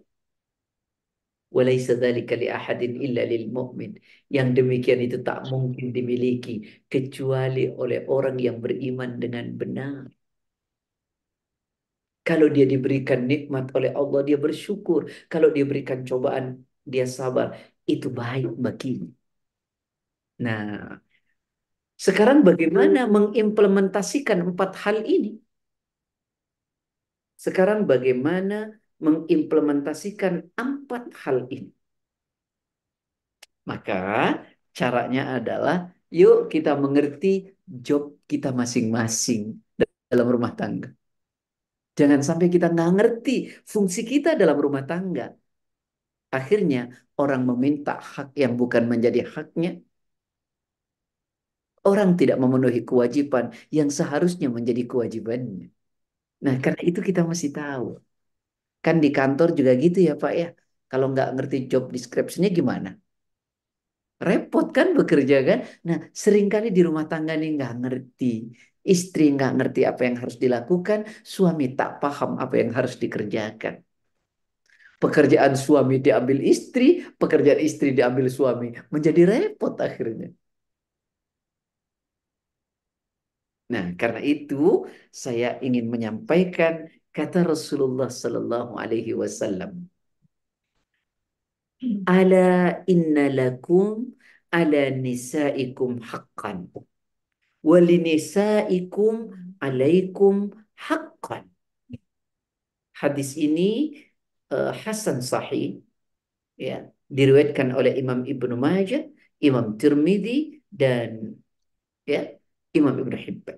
Walaysa dzalika li ahadin illa lil mu'min. Yang demikian itu tak mungkin dimiliki kecuali oleh orang yang beriman dengan benar. Kalau dia diberikan nikmat oleh Allah, dia bersyukur. Kalau dia berikan cobaan, dia sabar. Itu baik baginya. Nah, sekarang bagaimana mengimplementasikan empat hal ini? Sekarang bagaimana mengimplementasikan empat hal ini? Maka caranya adalah yuk kita mengerti job kita masing-masing dalam rumah tangga. Jangan sampai kita nggak ngerti fungsi kita dalam rumah tangga. Akhirnya orang meminta hak yang bukan menjadi haknya. Orang tidak memenuhi kewajiban yang seharusnya menjadi kewajibannya. Nah, karena itu kita masih tahu. Kan di kantor juga gitu ya Pak ya. Kalau nggak ngerti job description-nya gimana? Repot kan bekerja kan? Nah, sering kali di rumah tangga nih nggak ngerti. Istri nggak ngerti apa yang harus dilakukan, suami tak paham apa yang harus dikerjakan. Pekerjaan suami diambil istri, pekerjaan istri diambil suami. Menjadi repot akhirnya. Nah, karena itu saya ingin menyampaikan kata Rasulullah Sallallahu Alaihi Wasallam. Ala inna lakum ala nisaikum haqqan. Walinisaikum alaikum haqqan. Hadis ini uh, Hasan Sahih ya diriwayatkan oleh Imam Ibnu Majah, Imam Tirmidzi dan ya Imam Ibnu Hibban.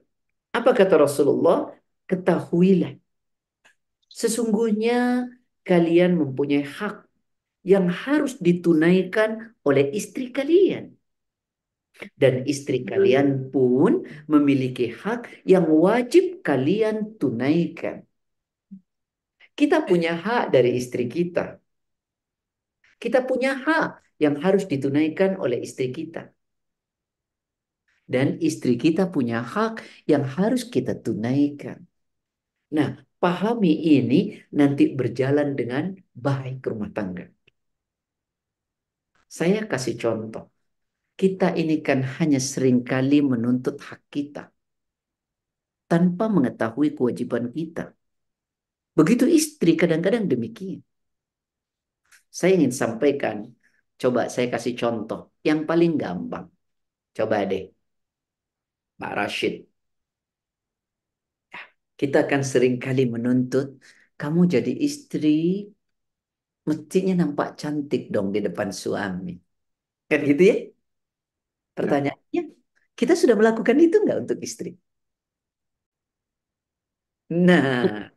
Apa kata Rasulullah? Ketahuilah sesungguhnya kalian mempunyai hak yang harus ditunaikan oleh istri kalian. Dan istri kalian pun memiliki hak yang wajib kalian tunaikan. Kita punya hak dari istri kita. Kita punya hak yang harus ditunaikan oleh istri kita. Dan istri kita punya hak yang harus kita tunaikan. Nah, pahami ini nanti berjalan dengan baik rumah tangga. Saya kasih contoh. Kita ini kan hanya sering kali menuntut hak kita tanpa mengetahui kewajiban kita. Begitu istri kadang-kadang demikian. Saya ingin sampaikan, coba saya kasih contoh yang paling gampang. Coba deh, Pak Rashid. Kita akan sering kali menuntut, kamu jadi istri, mestinya nampak cantik dong di depan suami. Kan gitu ya? Pertanyaannya, kita sudah melakukan itu nggak untuk istri? Nah,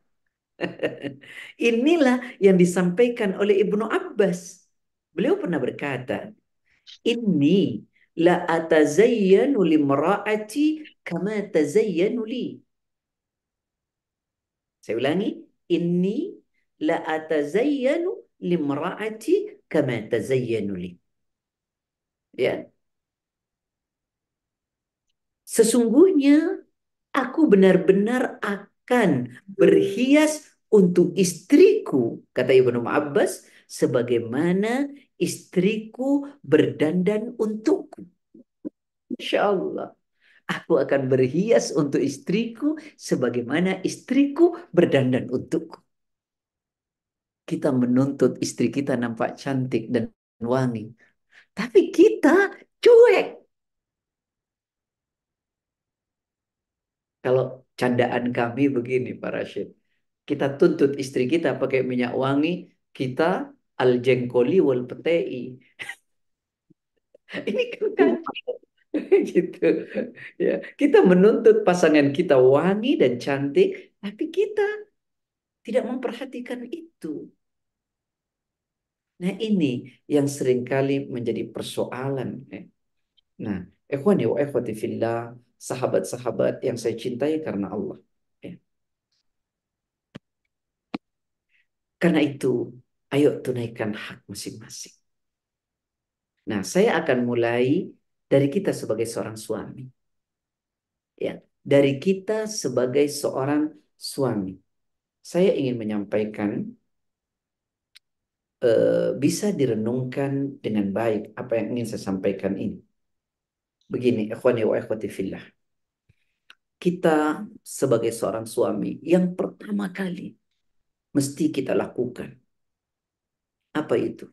inilah yang disampaikan oleh Ibnu Abbas. Beliau pernah berkata, Ini la atazayyanu limra'ati kama tazayyanu li. Saya ulangi, Ini la atazayyanu limra'ati kama tazayyanu li. Ya. Sesungguhnya aku benar-benar akan berhias untuk istriku, kata Ibnu Abbas, sebagaimana istriku berdandan untukku. Insya Allah. Aku akan berhias untuk istriku sebagaimana istriku berdandan untukku. Kita menuntut istri kita nampak cantik dan wangi. Tapi kita cuek. Kalau candaan kami begini Pak Rashid. Kita tuntut istri kita pakai minyak wangi, kita al jengkoli wal petei. Ini kan gitu. Ya, kita menuntut pasangan kita wangi dan cantik, tapi kita tidak memperhatikan itu. Nah, ini yang sering kali menjadi persoalan. Ya. Nah, ikhwani wa ikhwati sahabat-sahabat yang saya cintai karena Allah. Ya. Karena itu, ayo tunaikan hak masing-masing. Nah, saya akan mulai dari kita sebagai seorang suami. Ya, dari kita sebagai seorang suami. Saya ingin menyampaikan uh, bisa direnungkan dengan baik apa yang ingin saya sampaikan ini. Begini, ikhwani wa ikhwati fillah. Kita sebagai seorang suami yang pertama kali mesti kita lakukan. Apa itu?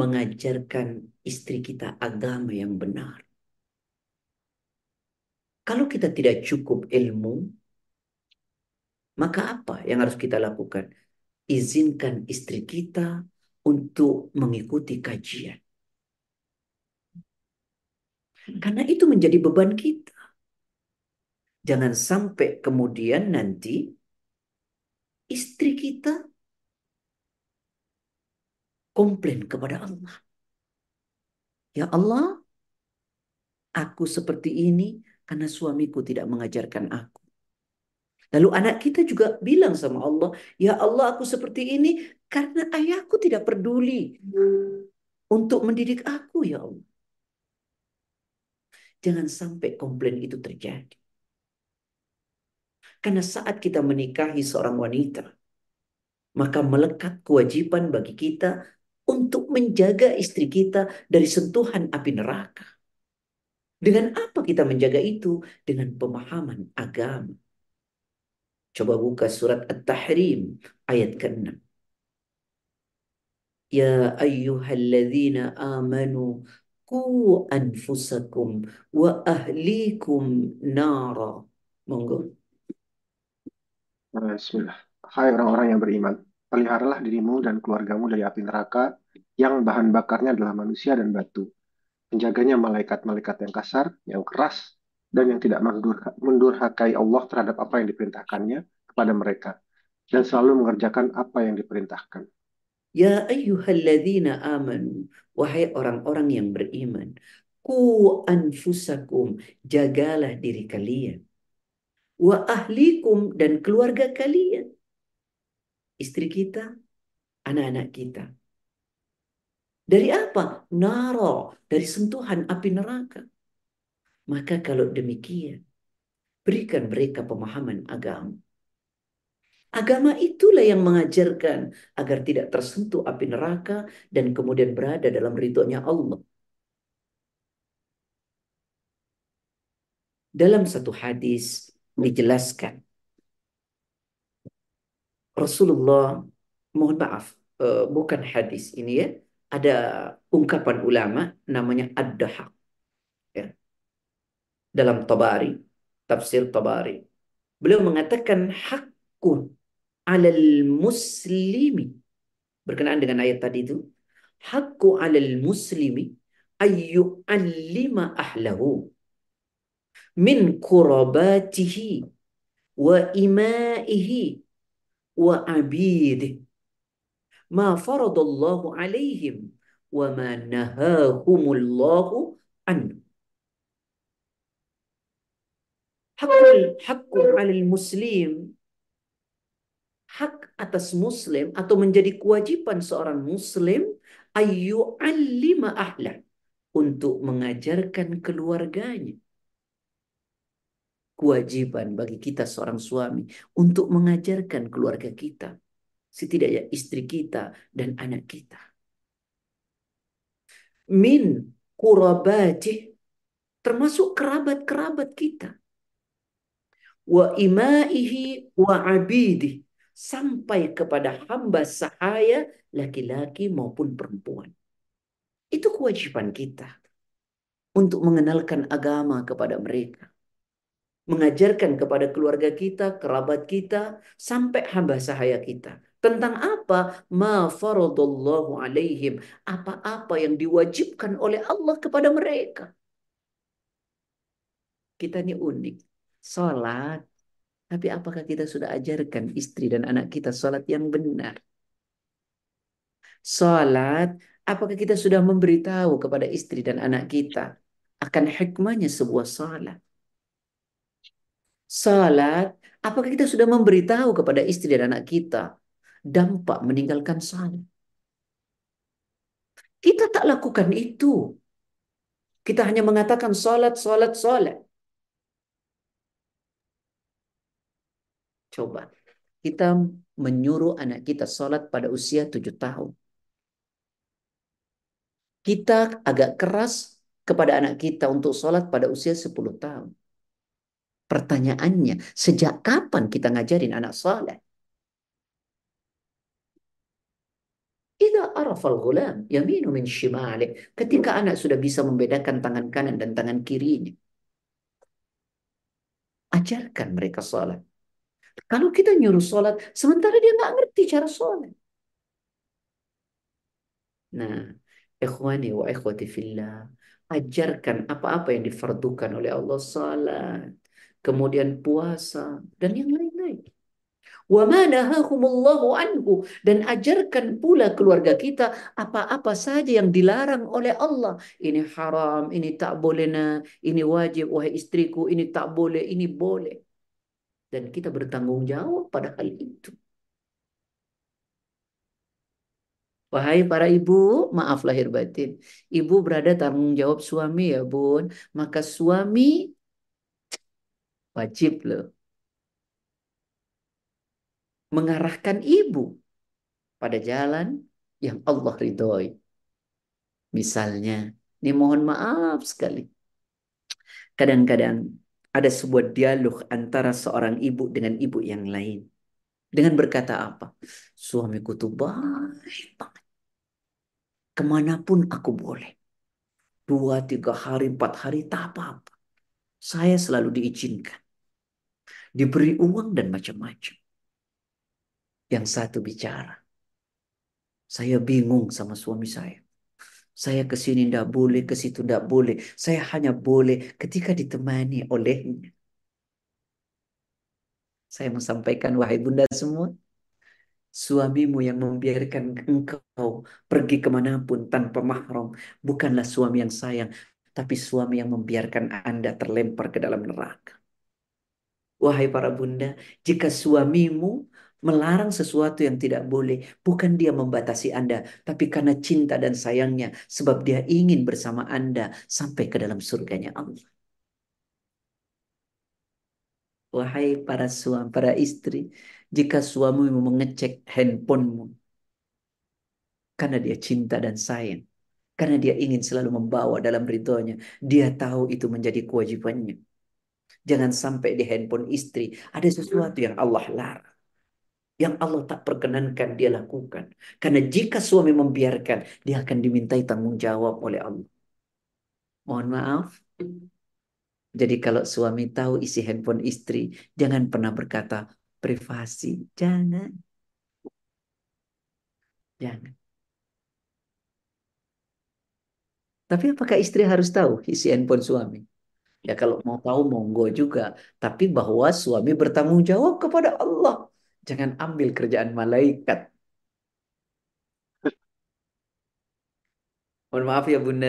Mengajarkan istri kita agama yang benar. Kalau kita tidak cukup ilmu, maka apa yang harus kita lakukan? Izinkan istri kita untuk mengikuti kajian. Karena itu menjadi beban kita. Jangan sampai kemudian nanti istri kita komplain kepada Allah. Ya Allah, aku seperti ini karena suamiku tidak mengajarkan aku. Lalu anak kita juga bilang sama Allah, ya Allah aku seperti ini karena ayahku tidak peduli untuk mendidik aku ya Allah. Jangan sampai komplain itu terjadi. Karena saat kita menikahi seorang wanita, maka melekat kewajiban bagi kita untuk menjaga istri kita dari sentuhan api neraka. Dengan apa kita menjaga itu? Dengan pemahaman agama. Coba buka surat At-Tahrim ayat ke-6. Ya ayyuhalladzina amanu ku anfusakum wa ahlikum nara. Monggo. Bismillah. Hai orang-orang yang beriman peliharalah dirimu dan keluargamu dari api neraka yang bahan bakarnya adalah manusia dan batu. Penjaganya malaikat-malaikat yang kasar, yang keras, dan yang tidak mendurhakai Allah terhadap apa yang diperintahkannya kepada mereka, dan selalu mengerjakan apa yang diperintahkan. Ya ayyuhalladzina amanu, wahai orang-orang yang beriman, ku anfusakum, jagalah diri kalian. Wa ahlikum dan keluarga kalian istri kita, anak-anak kita. Dari apa? Naro, dari sentuhan api neraka. Maka kalau demikian, berikan mereka pemahaman agama. Agama itulah yang mengajarkan agar tidak tersentuh api neraka dan kemudian berada dalam ridhonya Allah. Dalam satu hadis dijelaskan Rasulullah mohon maaf uh, bukan hadis ini ya. Ada ungkapan ulama namanya ad-dahaq ya. Dalam Tabari tafsir Tabari. Beliau mengatakan hakun alal muslimi. Berkenaan dengan ayat tadi itu hakku alal muslimi ayyu allima ahlahu min kurabatihi wa imaihi wa abidih ma faradallahu alaihim wa ma nahahumullahu anhu. Hakul hakul alil muslim. Hak atas muslim atau menjadi kewajiban seorang muslim ayu alima ahla untuk mengajarkan keluarganya kewajiban bagi kita seorang suami untuk mengajarkan keluarga kita, setidaknya istri kita dan anak kita. Min kurabati termasuk kerabat-kerabat kita. Wa imaihi wa abidi sampai kepada hamba sahaya laki-laki maupun perempuan. Itu kewajiban kita untuk mengenalkan agama kepada mereka. Mengajarkan kepada keluarga kita, kerabat kita, sampai hamba sahaya kita. Tentang apa? Ma faradallahu alaihim. Apa-apa yang diwajibkan oleh Allah kepada mereka. Kita ini unik. Salat. Tapi apakah kita sudah ajarkan istri dan anak kita salat yang benar? Salat, apakah kita sudah memberitahu kepada istri dan anak kita akan hikmahnya sebuah salat? Salat, apakah kita sudah memberitahu kepada istri dan anak kita dampak meninggalkan salat? Kita tak lakukan itu. Kita hanya mengatakan salat, salat, salat. Coba, kita menyuruh anak kita salat pada usia tujuh tahun. Kita agak keras kepada anak kita untuk sholat pada usia 10 tahun. Pertanyaannya, sejak kapan kita ngajarin anak sholat? Ghulam yaminu min shimalik. Ketika anak sudah bisa membedakan tangan kanan dan tangan kirinya. Ajarkan mereka sholat. Kalau kita nyuruh sholat, sementara dia nggak ngerti cara sholat. Nah, ikhwani wa ikhwati fillah. Ajarkan apa-apa yang difardukan oleh Allah salat, kemudian puasa dan yang lain-lain. Wa anhu dan ajarkan pula keluarga kita apa-apa saja yang dilarang oleh Allah. Ini haram, ini tak boleh nah, ini wajib wahai istriku, ini tak boleh, ini boleh. Dan kita bertanggung jawab pada hal itu. Wahai para ibu, maaf lahir batin. Ibu berada tanggung jawab suami ya bun. Maka suami wajib loh. Mengarahkan ibu pada jalan yang Allah ridhoi. Misalnya, ini mohon maaf sekali. Kadang-kadang ada sebuah dialog antara seorang ibu dengan ibu yang lain. Dengan berkata apa? Suamiku tuh baik banget ke mana pun aku boleh. Dua, tiga hari, empat hari, tak apa-apa. Saya selalu diizinkan. Diberi uang dan macam-macam. Yang satu bicara. Saya bingung sama suami saya. Saya ke sini tidak boleh, ke situ tidak boleh. Saya hanya boleh ketika ditemani olehnya. Saya mau sampaikan, wahai bunda semua, suamimu yang membiarkan engkau pergi ke mana pun tanpa mahram bukanlah suami yang sayang, tapi suami yang membiarkan Anda terlempar ke dalam neraka. Wahai para bunda, jika suamimu melarang sesuatu yang tidak boleh, bukan dia membatasi Anda, tapi karena cinta dan sayangnya, sebab dia ingin bersama Anda sampai ke dalam surganya Allah. Wahai para suami, para istri, jika suamimu mengecek handphonemu karena dia cinta dan sayang, karena dia ingin selalu membawa dalam ridhonya, dia tahu itu menjadi kewajibannya. Jangan sampai di handphone istri ada sesuatu yang Allah larang. Yang Allah tak perkenankan dia lakukan. Karena jika suami membiarkan, dia akan dimintai tanggung jawab oleh Allah. Mohon maaf. Jadi kalau suami tahu isi handphone istri, jangan pernah berkata, privasi. Jangan. Jangan. Tapi apakah istri harus tahu isi handphone suami? Ya kalau mau tahu monggo juga. Tapi bahwa suami bertanggung jawab kepada Allah. Jangan ambil kerjaan malaikat. Mohon maaf ya Bunda.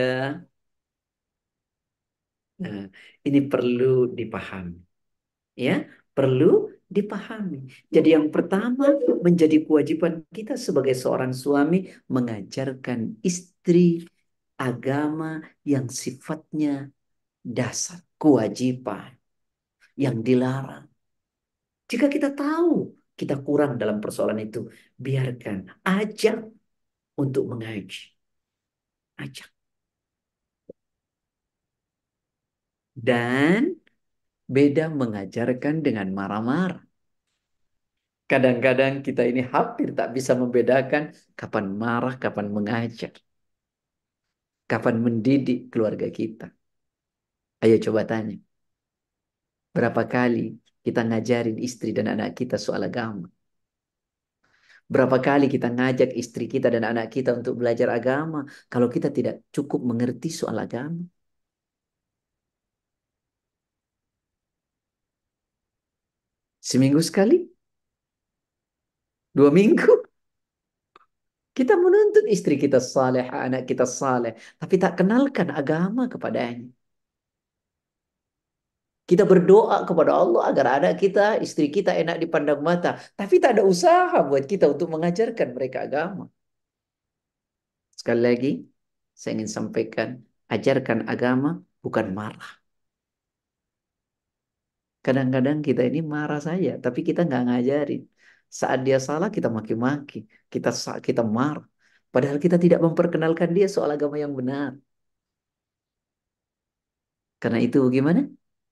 Nah, ini perlu dipahami. Ya, perlu dipahami. Jadi yang pertama menjadi kewajiban kita sebagai seorang suami mengajarkan istri agama yang sifatnya dasar, kewajiban yang dilarang. Jika kita tahu kita kurang dalam persoalan itu, biarkan, ajak untuk mengaji. Ajak. Dan beda mengajarkan dengan marah-marah. Kadang-kadang kita ini hampir tak bisa membedakan kapan marah, kapan mengajar. Kapan mendidik keluarga kita? Ayo coba tanya. Berapa kali kita ngajarin istri dan anak kita soal agama? Berapa kali kita ngajak istri kita dan anak kita untuk belajar agama kalau kita tidak cukup mengerti soal agama? Seminggu sekali? Dua minggu? Kita menuntut istri kita saleh, anak kita saleh, tapi tak kenalkan agama kepadanya. Kita berdoa kepada Allah agar anak kita, istri kita enak dipandang mata. Tapi tak ada usaha buat kita untuk mengajarkan mereka agama. Sekali lagi, saya ingin sampaikan, ajarkan agama bukan marah. Kadang-kadang kita ini marah saja, tapi kita nggak ngajarin. Saat dia salah, kita maki-maki. Kita kita marah. Padahal kita tidak memperkenalkan dia soal agama yang benar. Karena itu bagaimana?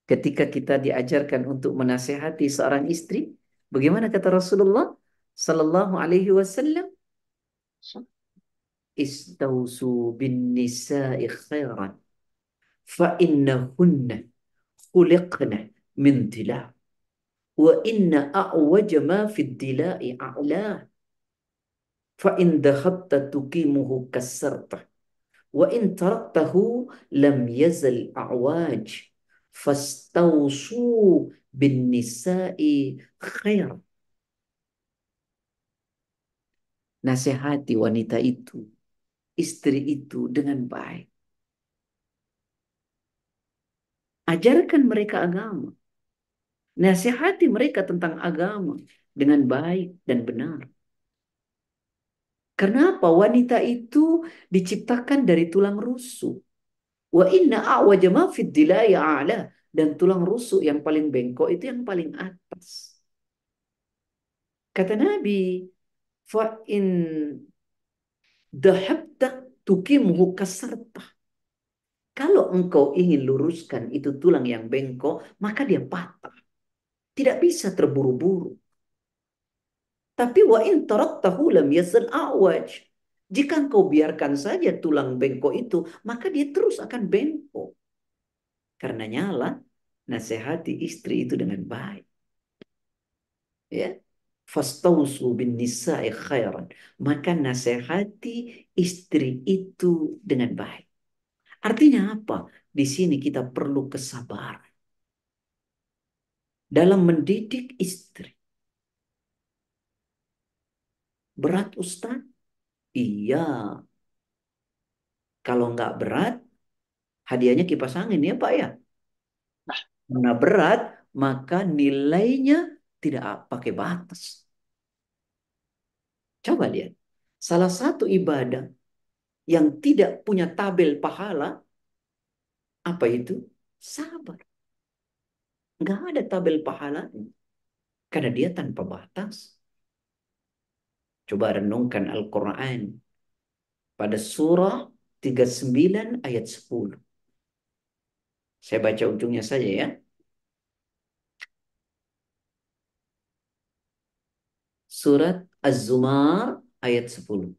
Ketika kita diajarkan untuk menasehati seorang istri, bagaimana kata Rasulullah sallallahu alaihi wasallam? Istausu bin nisa'i khairan fa innahunna khuliqna min dila wa inna a'waja ma fi dila'i a'la fa in dakhatta tuqimuhu kasarta wa in taraktahu lam yazal a'waj fastausu bin nisa'i khair. Nasihati wanita itu, istri itu dengan baik. Ajarkan mereka agama. Nasihati mereka tentang agama dengan baik dan benar. Kenapa wanita itu diciptakan dari tulang rusuk? Wa inna a'waja ma fid dilaya a'la. Dan tulang rusuk yang paling bengkok itu yang paling atas. Kata Nabi, fa in dahabta tukimhu kasarta. Kalau engkau ingin luruskan itu tulang yang bengkok, maka dia patah. Tidak bisa terburu-buru. Tapi wa in taraktahu lam yazal a'waj. Jika engkau biarkan saja tulang bengkok itu, maka dia terus akan bengkok. Karena nyala, nasihati istri itu dengan baik. Ya. Fastausu bin nisa'i khairan. Maka nasihati istri itu dengan baik. Artinya apa? Di sini kita perlu kesabaran. Dalam mendidik istri. Berat Ustaz? Iya. Kalau nggak berat, hadiahnya kipas angin ya Pak ya. Karena berat, maka nilainya tidak pakai batas. Coba lihat. Salah satu ibadah yang tidak punya tabel pahala, apa itu? Sabar. Nggak ada tabel pahalanya. Karena dia tanpa batas. Coba renungkan Al-Quran pada surah 39 ayat 10. Saya baca ujungnya saja ya. Surat Az-Zumar ayat 10.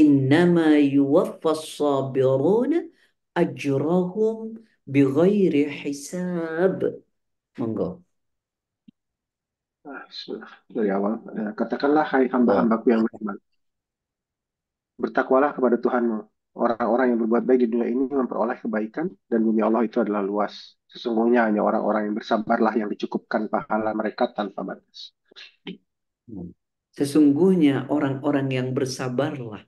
Innama yuwaffas sabirun ajrahum bighairi hisab. Monggo. Dari awal, eh, katakanlah hai hamba-hambaku yang beriman. Bertakwalah kepada Tuhanmu. Orang-orang yang berbuat baik di dunia ini memperoleh kebaikan dan bumi Allah itu adalah luas. Sesungguhnya hanya orang-orang yang bersabarlah yang dicukupkan pahala mereka tanpa batas. Sesungguhnya orang-orang yang bersabarlah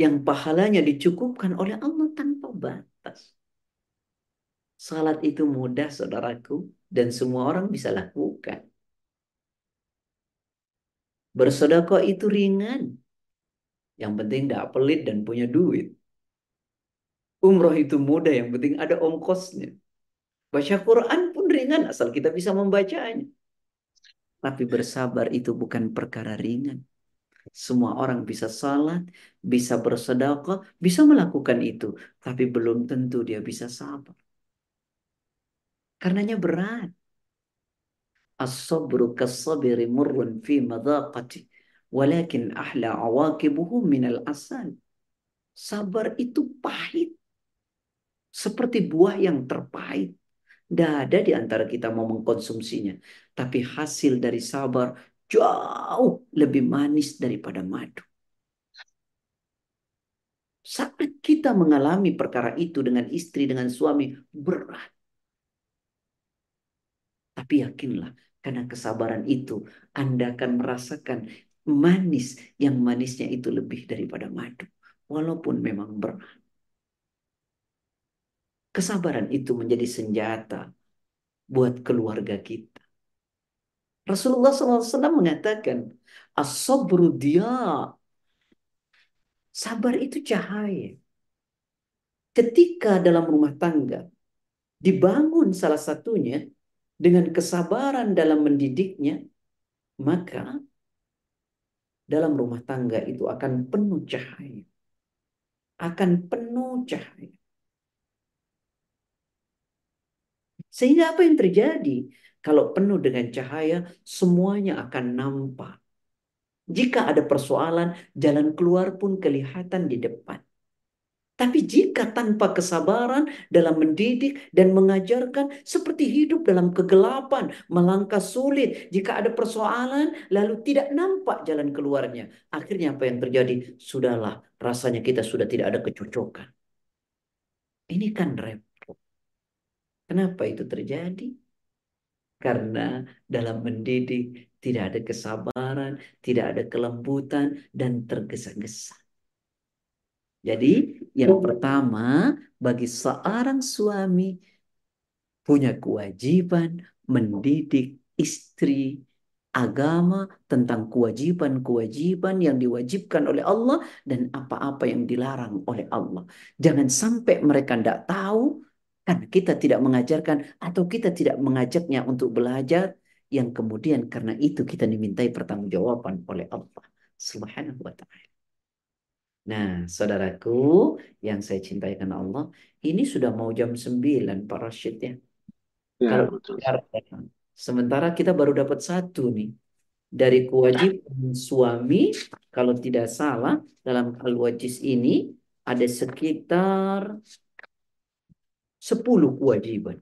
yang pahalanya dicukupkan oleh Allah tanpa batas. Salat itu mudah saudaraku dan semua orang bisa lakukan. Bersedekah itu ringan. Yang penting tidak pelit dan punya duit. Umroh itu mudah, yang penting ada ongkosnya. Baca Quran pun ringan asal kita bisa membacanya. Tapi bersabar itu bukan perkara ringan. Semua orang bisa salat, bisa bersedekah, bisa melakukan itu. Tapi belum tentu dia bisa sabar. Karenanya berat. As-sabru kas-sabiri murrun fi madaqati Walakin ahla awaqibuhu minal asal. Sabar itu pahit. Seperti buah yang terpahit. Tidak ada di antara kita mau mengkonsumsinya. Tapi hasil dari sabar jauh lebih manis daripada madu. Saat kita mengalami perkara itu dengan istri, dengan suami, berat. Tapi yakinlah, karena kesabaran itu, Anda akan merasakan manis yang manisnya itu lebih daripada madu. Walaupun memang berat. Kesabaran itu menjadi senjata buat keluarga kita. Rasulullah SAW mengatakan, As-sabru dia. Sabar itu cahaya. Ketika dalam rumah tangga dibangun salah satunya dengan kesabaran dalam mendidiknya, maka dalam rumah tangga itu akan penuh cahaya. Akan penuh cahaya. Sehingga apa yang terjadi? Kalau penuh dengan cahaya, semuanya akan nampak. Jika ada persoalan, jalan keluar pun kelihatan di depan. Tapi jika tanpa kesabaran dalam mendidik dan mengajarkan seperti hidup dalam kegelapan, melangkah sulit. Jika ada persoalan lalu tidak nampak jalan keluarnya. Akhirnya apa yang terjadi? Sudahlah, rasanya kita sudah tidak ada kecocokan. Ini kan repot. Kenapa itu terjadi? Karena dalam mendidik tidak ada kesabaran, tidak ada kelembutan, dan tergesa-gesa. Jadi yang pertama bagi seorang suami punya kewajiban mendidik istri agama tentang kewajiban-kewajiban yang diwajibkan oleh Allah dan apa-apa yang dilarang oleh Allah. Jangan sampai mereka tidak tahu karena kita tidak mengajarkan atau kita tidak mengajaknya untuk belajar yang kemudian karena itu kita dimintai pertanggungjawaban oleh Allah Subhanahu wa taala. Nah, saudaraku yang saya cintai karena Allah, ini sudah mau jam 9 Pak Rashid ya. Ya, Kalau betul. sementara kita baru dapat satu nih. Dari kewajiban suami, kalau tidak salah, dalam Al-Wajiz ini ada sekitar 10 kewajiban.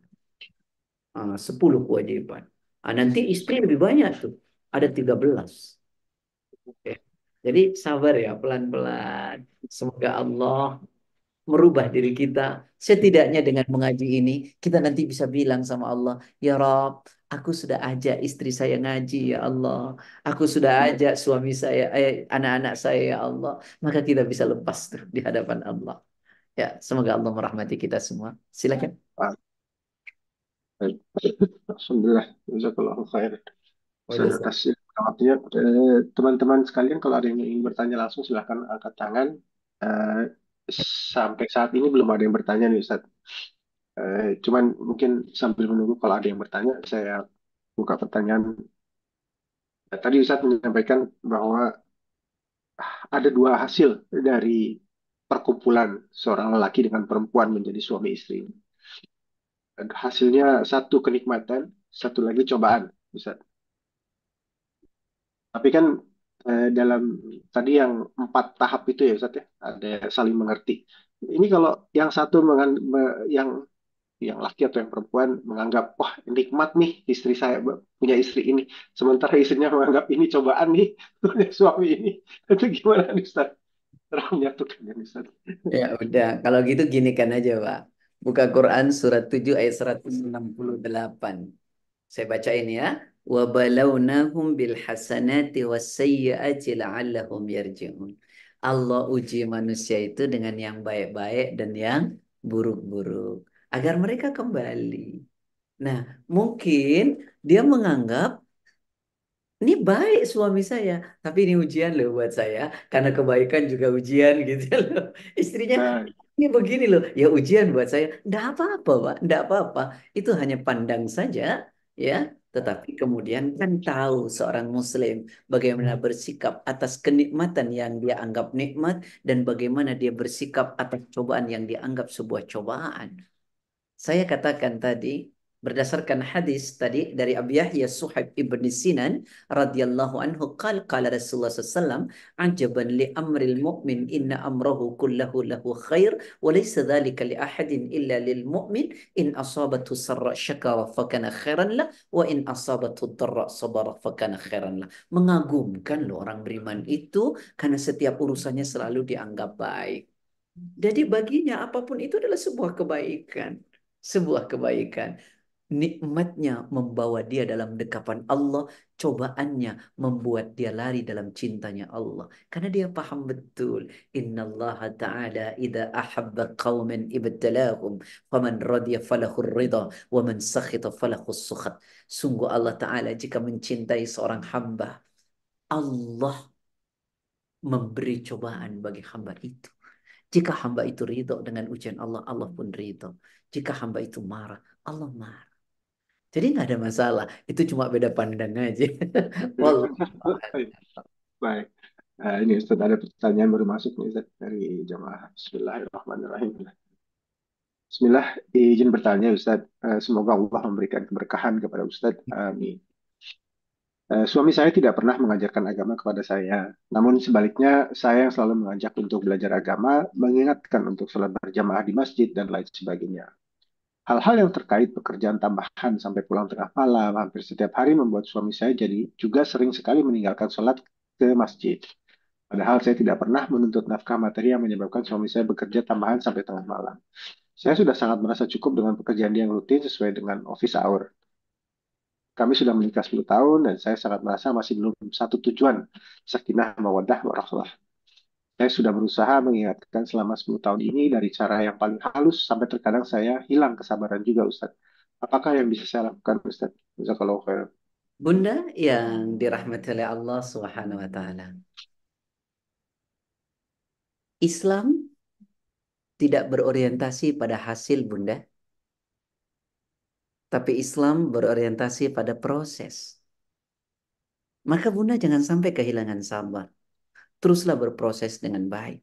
Ah, 10 kewajiban. Ah, nanti istri lebih banyak tuh. Ada 13. Oke. Jadi sabar ya pelan-pelan. Semoga Allah merubah diri kita. Setidaknya dengan mengaji ini, kita nanti bisa bilang sama Allah, Ya Rob, aku sudah ajak istri saya ngaji ya Allah. Aku sudah ajak suami saya, eh, anak-anak saya ya Allah. Maka kita bisa lepas tuh di hadapan Allah. Ya, semoga Allah merahmati kita semua. Silakan. Alhamdulillah. Jazakallahu khair. Waduh. Waktunya. Eh, Teman-teman sekalian, kalau ada yang ingin bertanya langsung, silahkan angkat tangan. Eh, sampai saat ini belum ada yang bertanya nih, Ustaz. Eh, cuman mungkin sambil menunggu kalau ada yang bertanya, saya buka pertanyaan. Eh, Tadi Ustaz menyampaikan bahwa ada dua hasil dari perkumpulan seorang lelaki dengan perempuan menjadi suami istri. Hasilnya satu kenikmatan, satu lagi cobaan, Ustaz. Tapi kan eh, dalam tadi yang empat tahap itu ya Ustaz ya, ada saling mengerti. Ini kalau yang satu mengan- me- yang yang laki atau yang perempuan menganggap wah nikmat nih istri saya punya istri ini, sementara istrinya menganggap ini cobaan nih punya suami ini. Itu gimana nih Ustaz? Cara menyatukannya nih Ustaz. Ya udah, kalau gitu gini kan aja Pak. Buka Quran surat 7 ayat 168. Saya baca وَبَلَوْنَاهُمْ بِالْحَسَنَاتِ وَالسَّيِّئَاتِ لَعَلَّهُمْ يَرْجِعُونَ. Allah uji manusia itu dengan yang baik-baik dan yang buruk-buruk agar mereka kembali. Nah, mungkin dia menganggap ini baik suami saya, tapi ini ujian loh buat saya karena kebaikan juga ujian gitu loh. Istrinya nah. ini begini loh, ya ujian buat saya. Enggak apa-apa, Pak, enggak apa-apa. Itu hanya pandang saja, ya tetapi kemudian kan tahu seorang muslim bagaimana bersikap atas kenikmatan yang dia anggap nikmat dan bagaimana dia bersikap atas cobaan yang dianggap sebuah cobaan. Saya katakan tadi, Berdasarkan hadis tadi dari Abu Yahya Suhaib ibn Sinan radhiyallahu anhu qal qala Rasulullah sallallahu ajaban li amril mu'min inna amrahu kullahu lahu khair wa laysa dhalika li ahadin illa lil mu'min in asabathu sarra syakara fakana khairan lah wa in asabathu dharra sabara fakana khairan lah. Mengagumkan loh orang beriman itu karena setiap urusannya selalu dianggap baik. Jadi baginya apa pun itu adalah sebuah kebaikan. Sebuah kebaikan nikmatnya membawa dia dalam dekapan Allah, cobaannya membuat dia lari dalam cintanya Allah. Karena dia paham betul, Inna Allah Ta'ala idha ahabba qawman ibtalahum, faman radiyah falahur ridha, wa man sakhita falahus sukhat. Sungguh Allah Ta'ala jika mencintai seorang hamba, Allah memberi cobaan bagi hamba itu. Jika hamba itu ridho dengan ujian Allah, Allah pun ridho. Jika hamba itu marah, Allah marah. Jadi nggak ada masalah. Itu cuma beda pandang aja. Wallah. Baik. Uh, ini Ustaz ada pertanyaan baru masuk nih Ustaz dari jamaah. Bismillahirrahmanirrahim. Bismillah, izin bertanya Ustaz. Uh, semoga Allah memberikan keberkahan kepada Ustaz. Amin. Uh, suami saya tidak pernah mengajarkan agama kepada saya. Namun sebaliknya, saya yang selalu mengajak untuk belajar agama, mengingatkan untuk sholat berjamaah di masjid dan lain sebagainya. Hal-hal yang terkait pekerjaan tambahan sampai pulang tengah malam hampir setiap hari membuat suami saya jadi juga sering sekali meninggalkan sholat ke masjid. Padahal saya tidak pernah menuntut nafkah materi yang menyebabkan suami saya bekerja tambahan sampai tengah malam. Saya sudah sangat merasa cukup dengan pekerjaan dia yang rutin sesuai dengan office hour. Kami sudah menikah 10 tahun dan saya sangat merasa masih belum satu tujuan, sakinah mawadah warahmah. Saya sudah berusaha mengingatkan selama 10 tahun ini dari cara yang paling halus sampai terkadang saya hilang kesabaran juga Ustaz. Apakah yang bisa saya lakukan Ustaz? Jazakallahu khairan. Bunda yang dirahmati oleh Allah Subhanahu wa taala. Islam tidak berorientasi pada hasil Bunda. Tapi Islam berorientasi pada proses. Maka Bunda jangan sampai kehilangan sabar. Teruslah berproses dengan baik.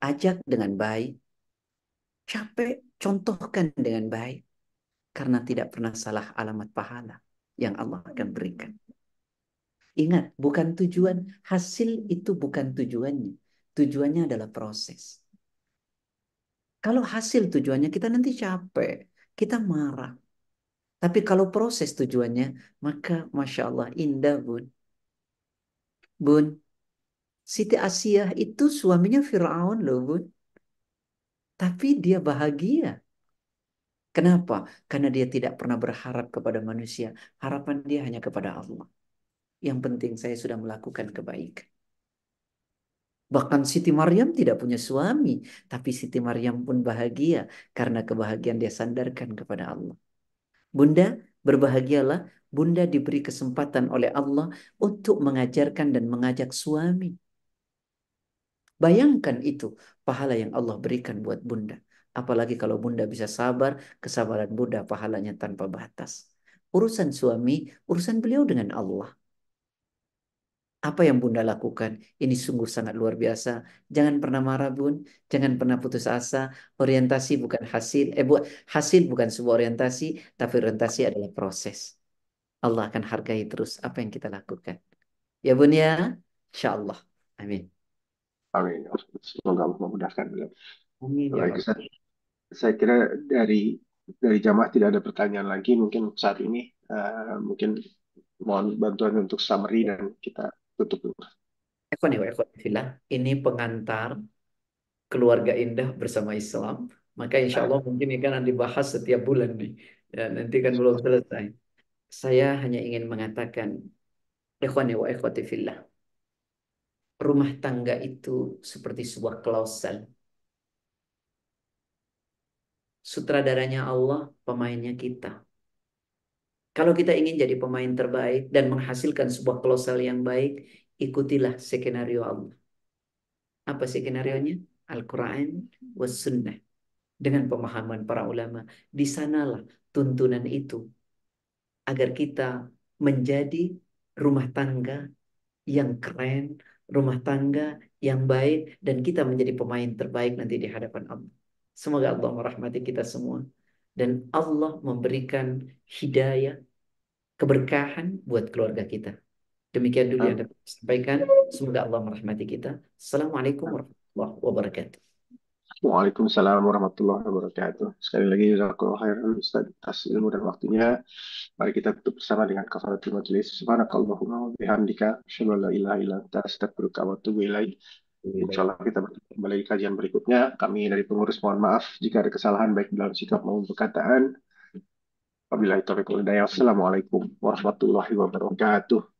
Ajak dengan baik. Capek, contohkan dengan baik. Karena tidak pernah salah alamat pahala yang Allah akan berikan. Ingat, bukan tujuan. Hasil itu bukan tujuannya. Tujuannya adalah proses. Kalau hasil tujuannya kita nanti capek. Kita marah. Tapi kalau proses tujuannya, maka Masya Allah indah bun. Bun, Siti Asia itu suaminya Fir'aun loh Bun. Tapi dia bahagia. Kenapa? Karena dia tidak pernah berharap kepada manusia. Harapan dia hanya kepada Allah. Yang penting saya sudah melakukan kebaikan. Bahkan Siti Maryam tidak punya suami. Tapi Siti Maryam pun bahagia. Karena kebahagiaan dia sandarkan kepada Allah. Bunda, berbahagialah Bunda diberi kesempatan oleh Allah untuk mengajarkan dan mengajak suami. Bayangkan itu pahala yang Allah berikan buat Bunda. Apalagi kalau Bunda bisa sabar, kesabaran Bunda pahalanya tanpa batas. Urusan suami, urusan beliau dengan Allah. Apa yang Bunda lakukan? Ini sungguh sangat luar biasa. Jangan pernah marah, Bun. Jangan pernah putus asa. Orientasi bukan hasil. Eh, bu hasil bukan sebuah orientasi, tapi orientasi adalah proses. Allah akan hargai terus apa yang kita lakukan. Ya Bun ya, insya Allah. Amin. Amin. Semoga Allah memudahkan. Amin. Ya Baik, Ustaz. Saya kira dari dari jamaah tidak ada pertanyaan lagi. Mungkin saat ini uh, mungkin mohon bantuan untuk summary dan kita tutup dulu. Ini pengantar keluarga indah bersama Islam. Maka insya Allah mungkin ini kan dibahas setiap bulan nih. Ya, nanti kan belum selesai. Saya hanya ingin mengatakan, ikhwani wa ikhwati fillah. Rumah tangga itu seperti sebuah klausel. Sutradaranya Allah, pemainnya kita. Kalau kita ingin jadi pemain terbaik dan menghasilkan sebuah klausel yang baik, ikutilah skenario Allah. Apa skenario-nya? Al-Quran was sunnah. Dengan pemahaman para ulama. Di sanalah tuntunan itu agar kita menjadi rumah tangga yang keren, rumah tangga yang baik, dan kita menjadi pemain terbaik nanti di hadapan Allah. Semoga Allah merahmati kita semua. dan Allah memberikan hidayah, keberkahan buat keluarga kita. Demikian dulu yang dapat saya sampaikan. Semoga Allah merahmati kita. Assalamualaikum warahmatullahi wabarakatuh. Waalaikumsalam warahmatullahi wabarakatuh. Sekali lagi jazakallahu khairan Ustaz atas ilmu dan waktunya. Mari kita tutup bersama dengan kafaratul majelis. Subhanakallahumma wa bihamdika asyhadu an la ilaha illa anta astaghfiruka wa atubu ilaik. Insyaallah kita bertemu kembali di kajian berikutnya. Kami dari pengurus mohon maaf jika ada kesalahan baik dalam sikap maupun perkataan. Wabillahi taufiq wal hidayah. Wassalamualaikum warahmatullahi wabarakatuh.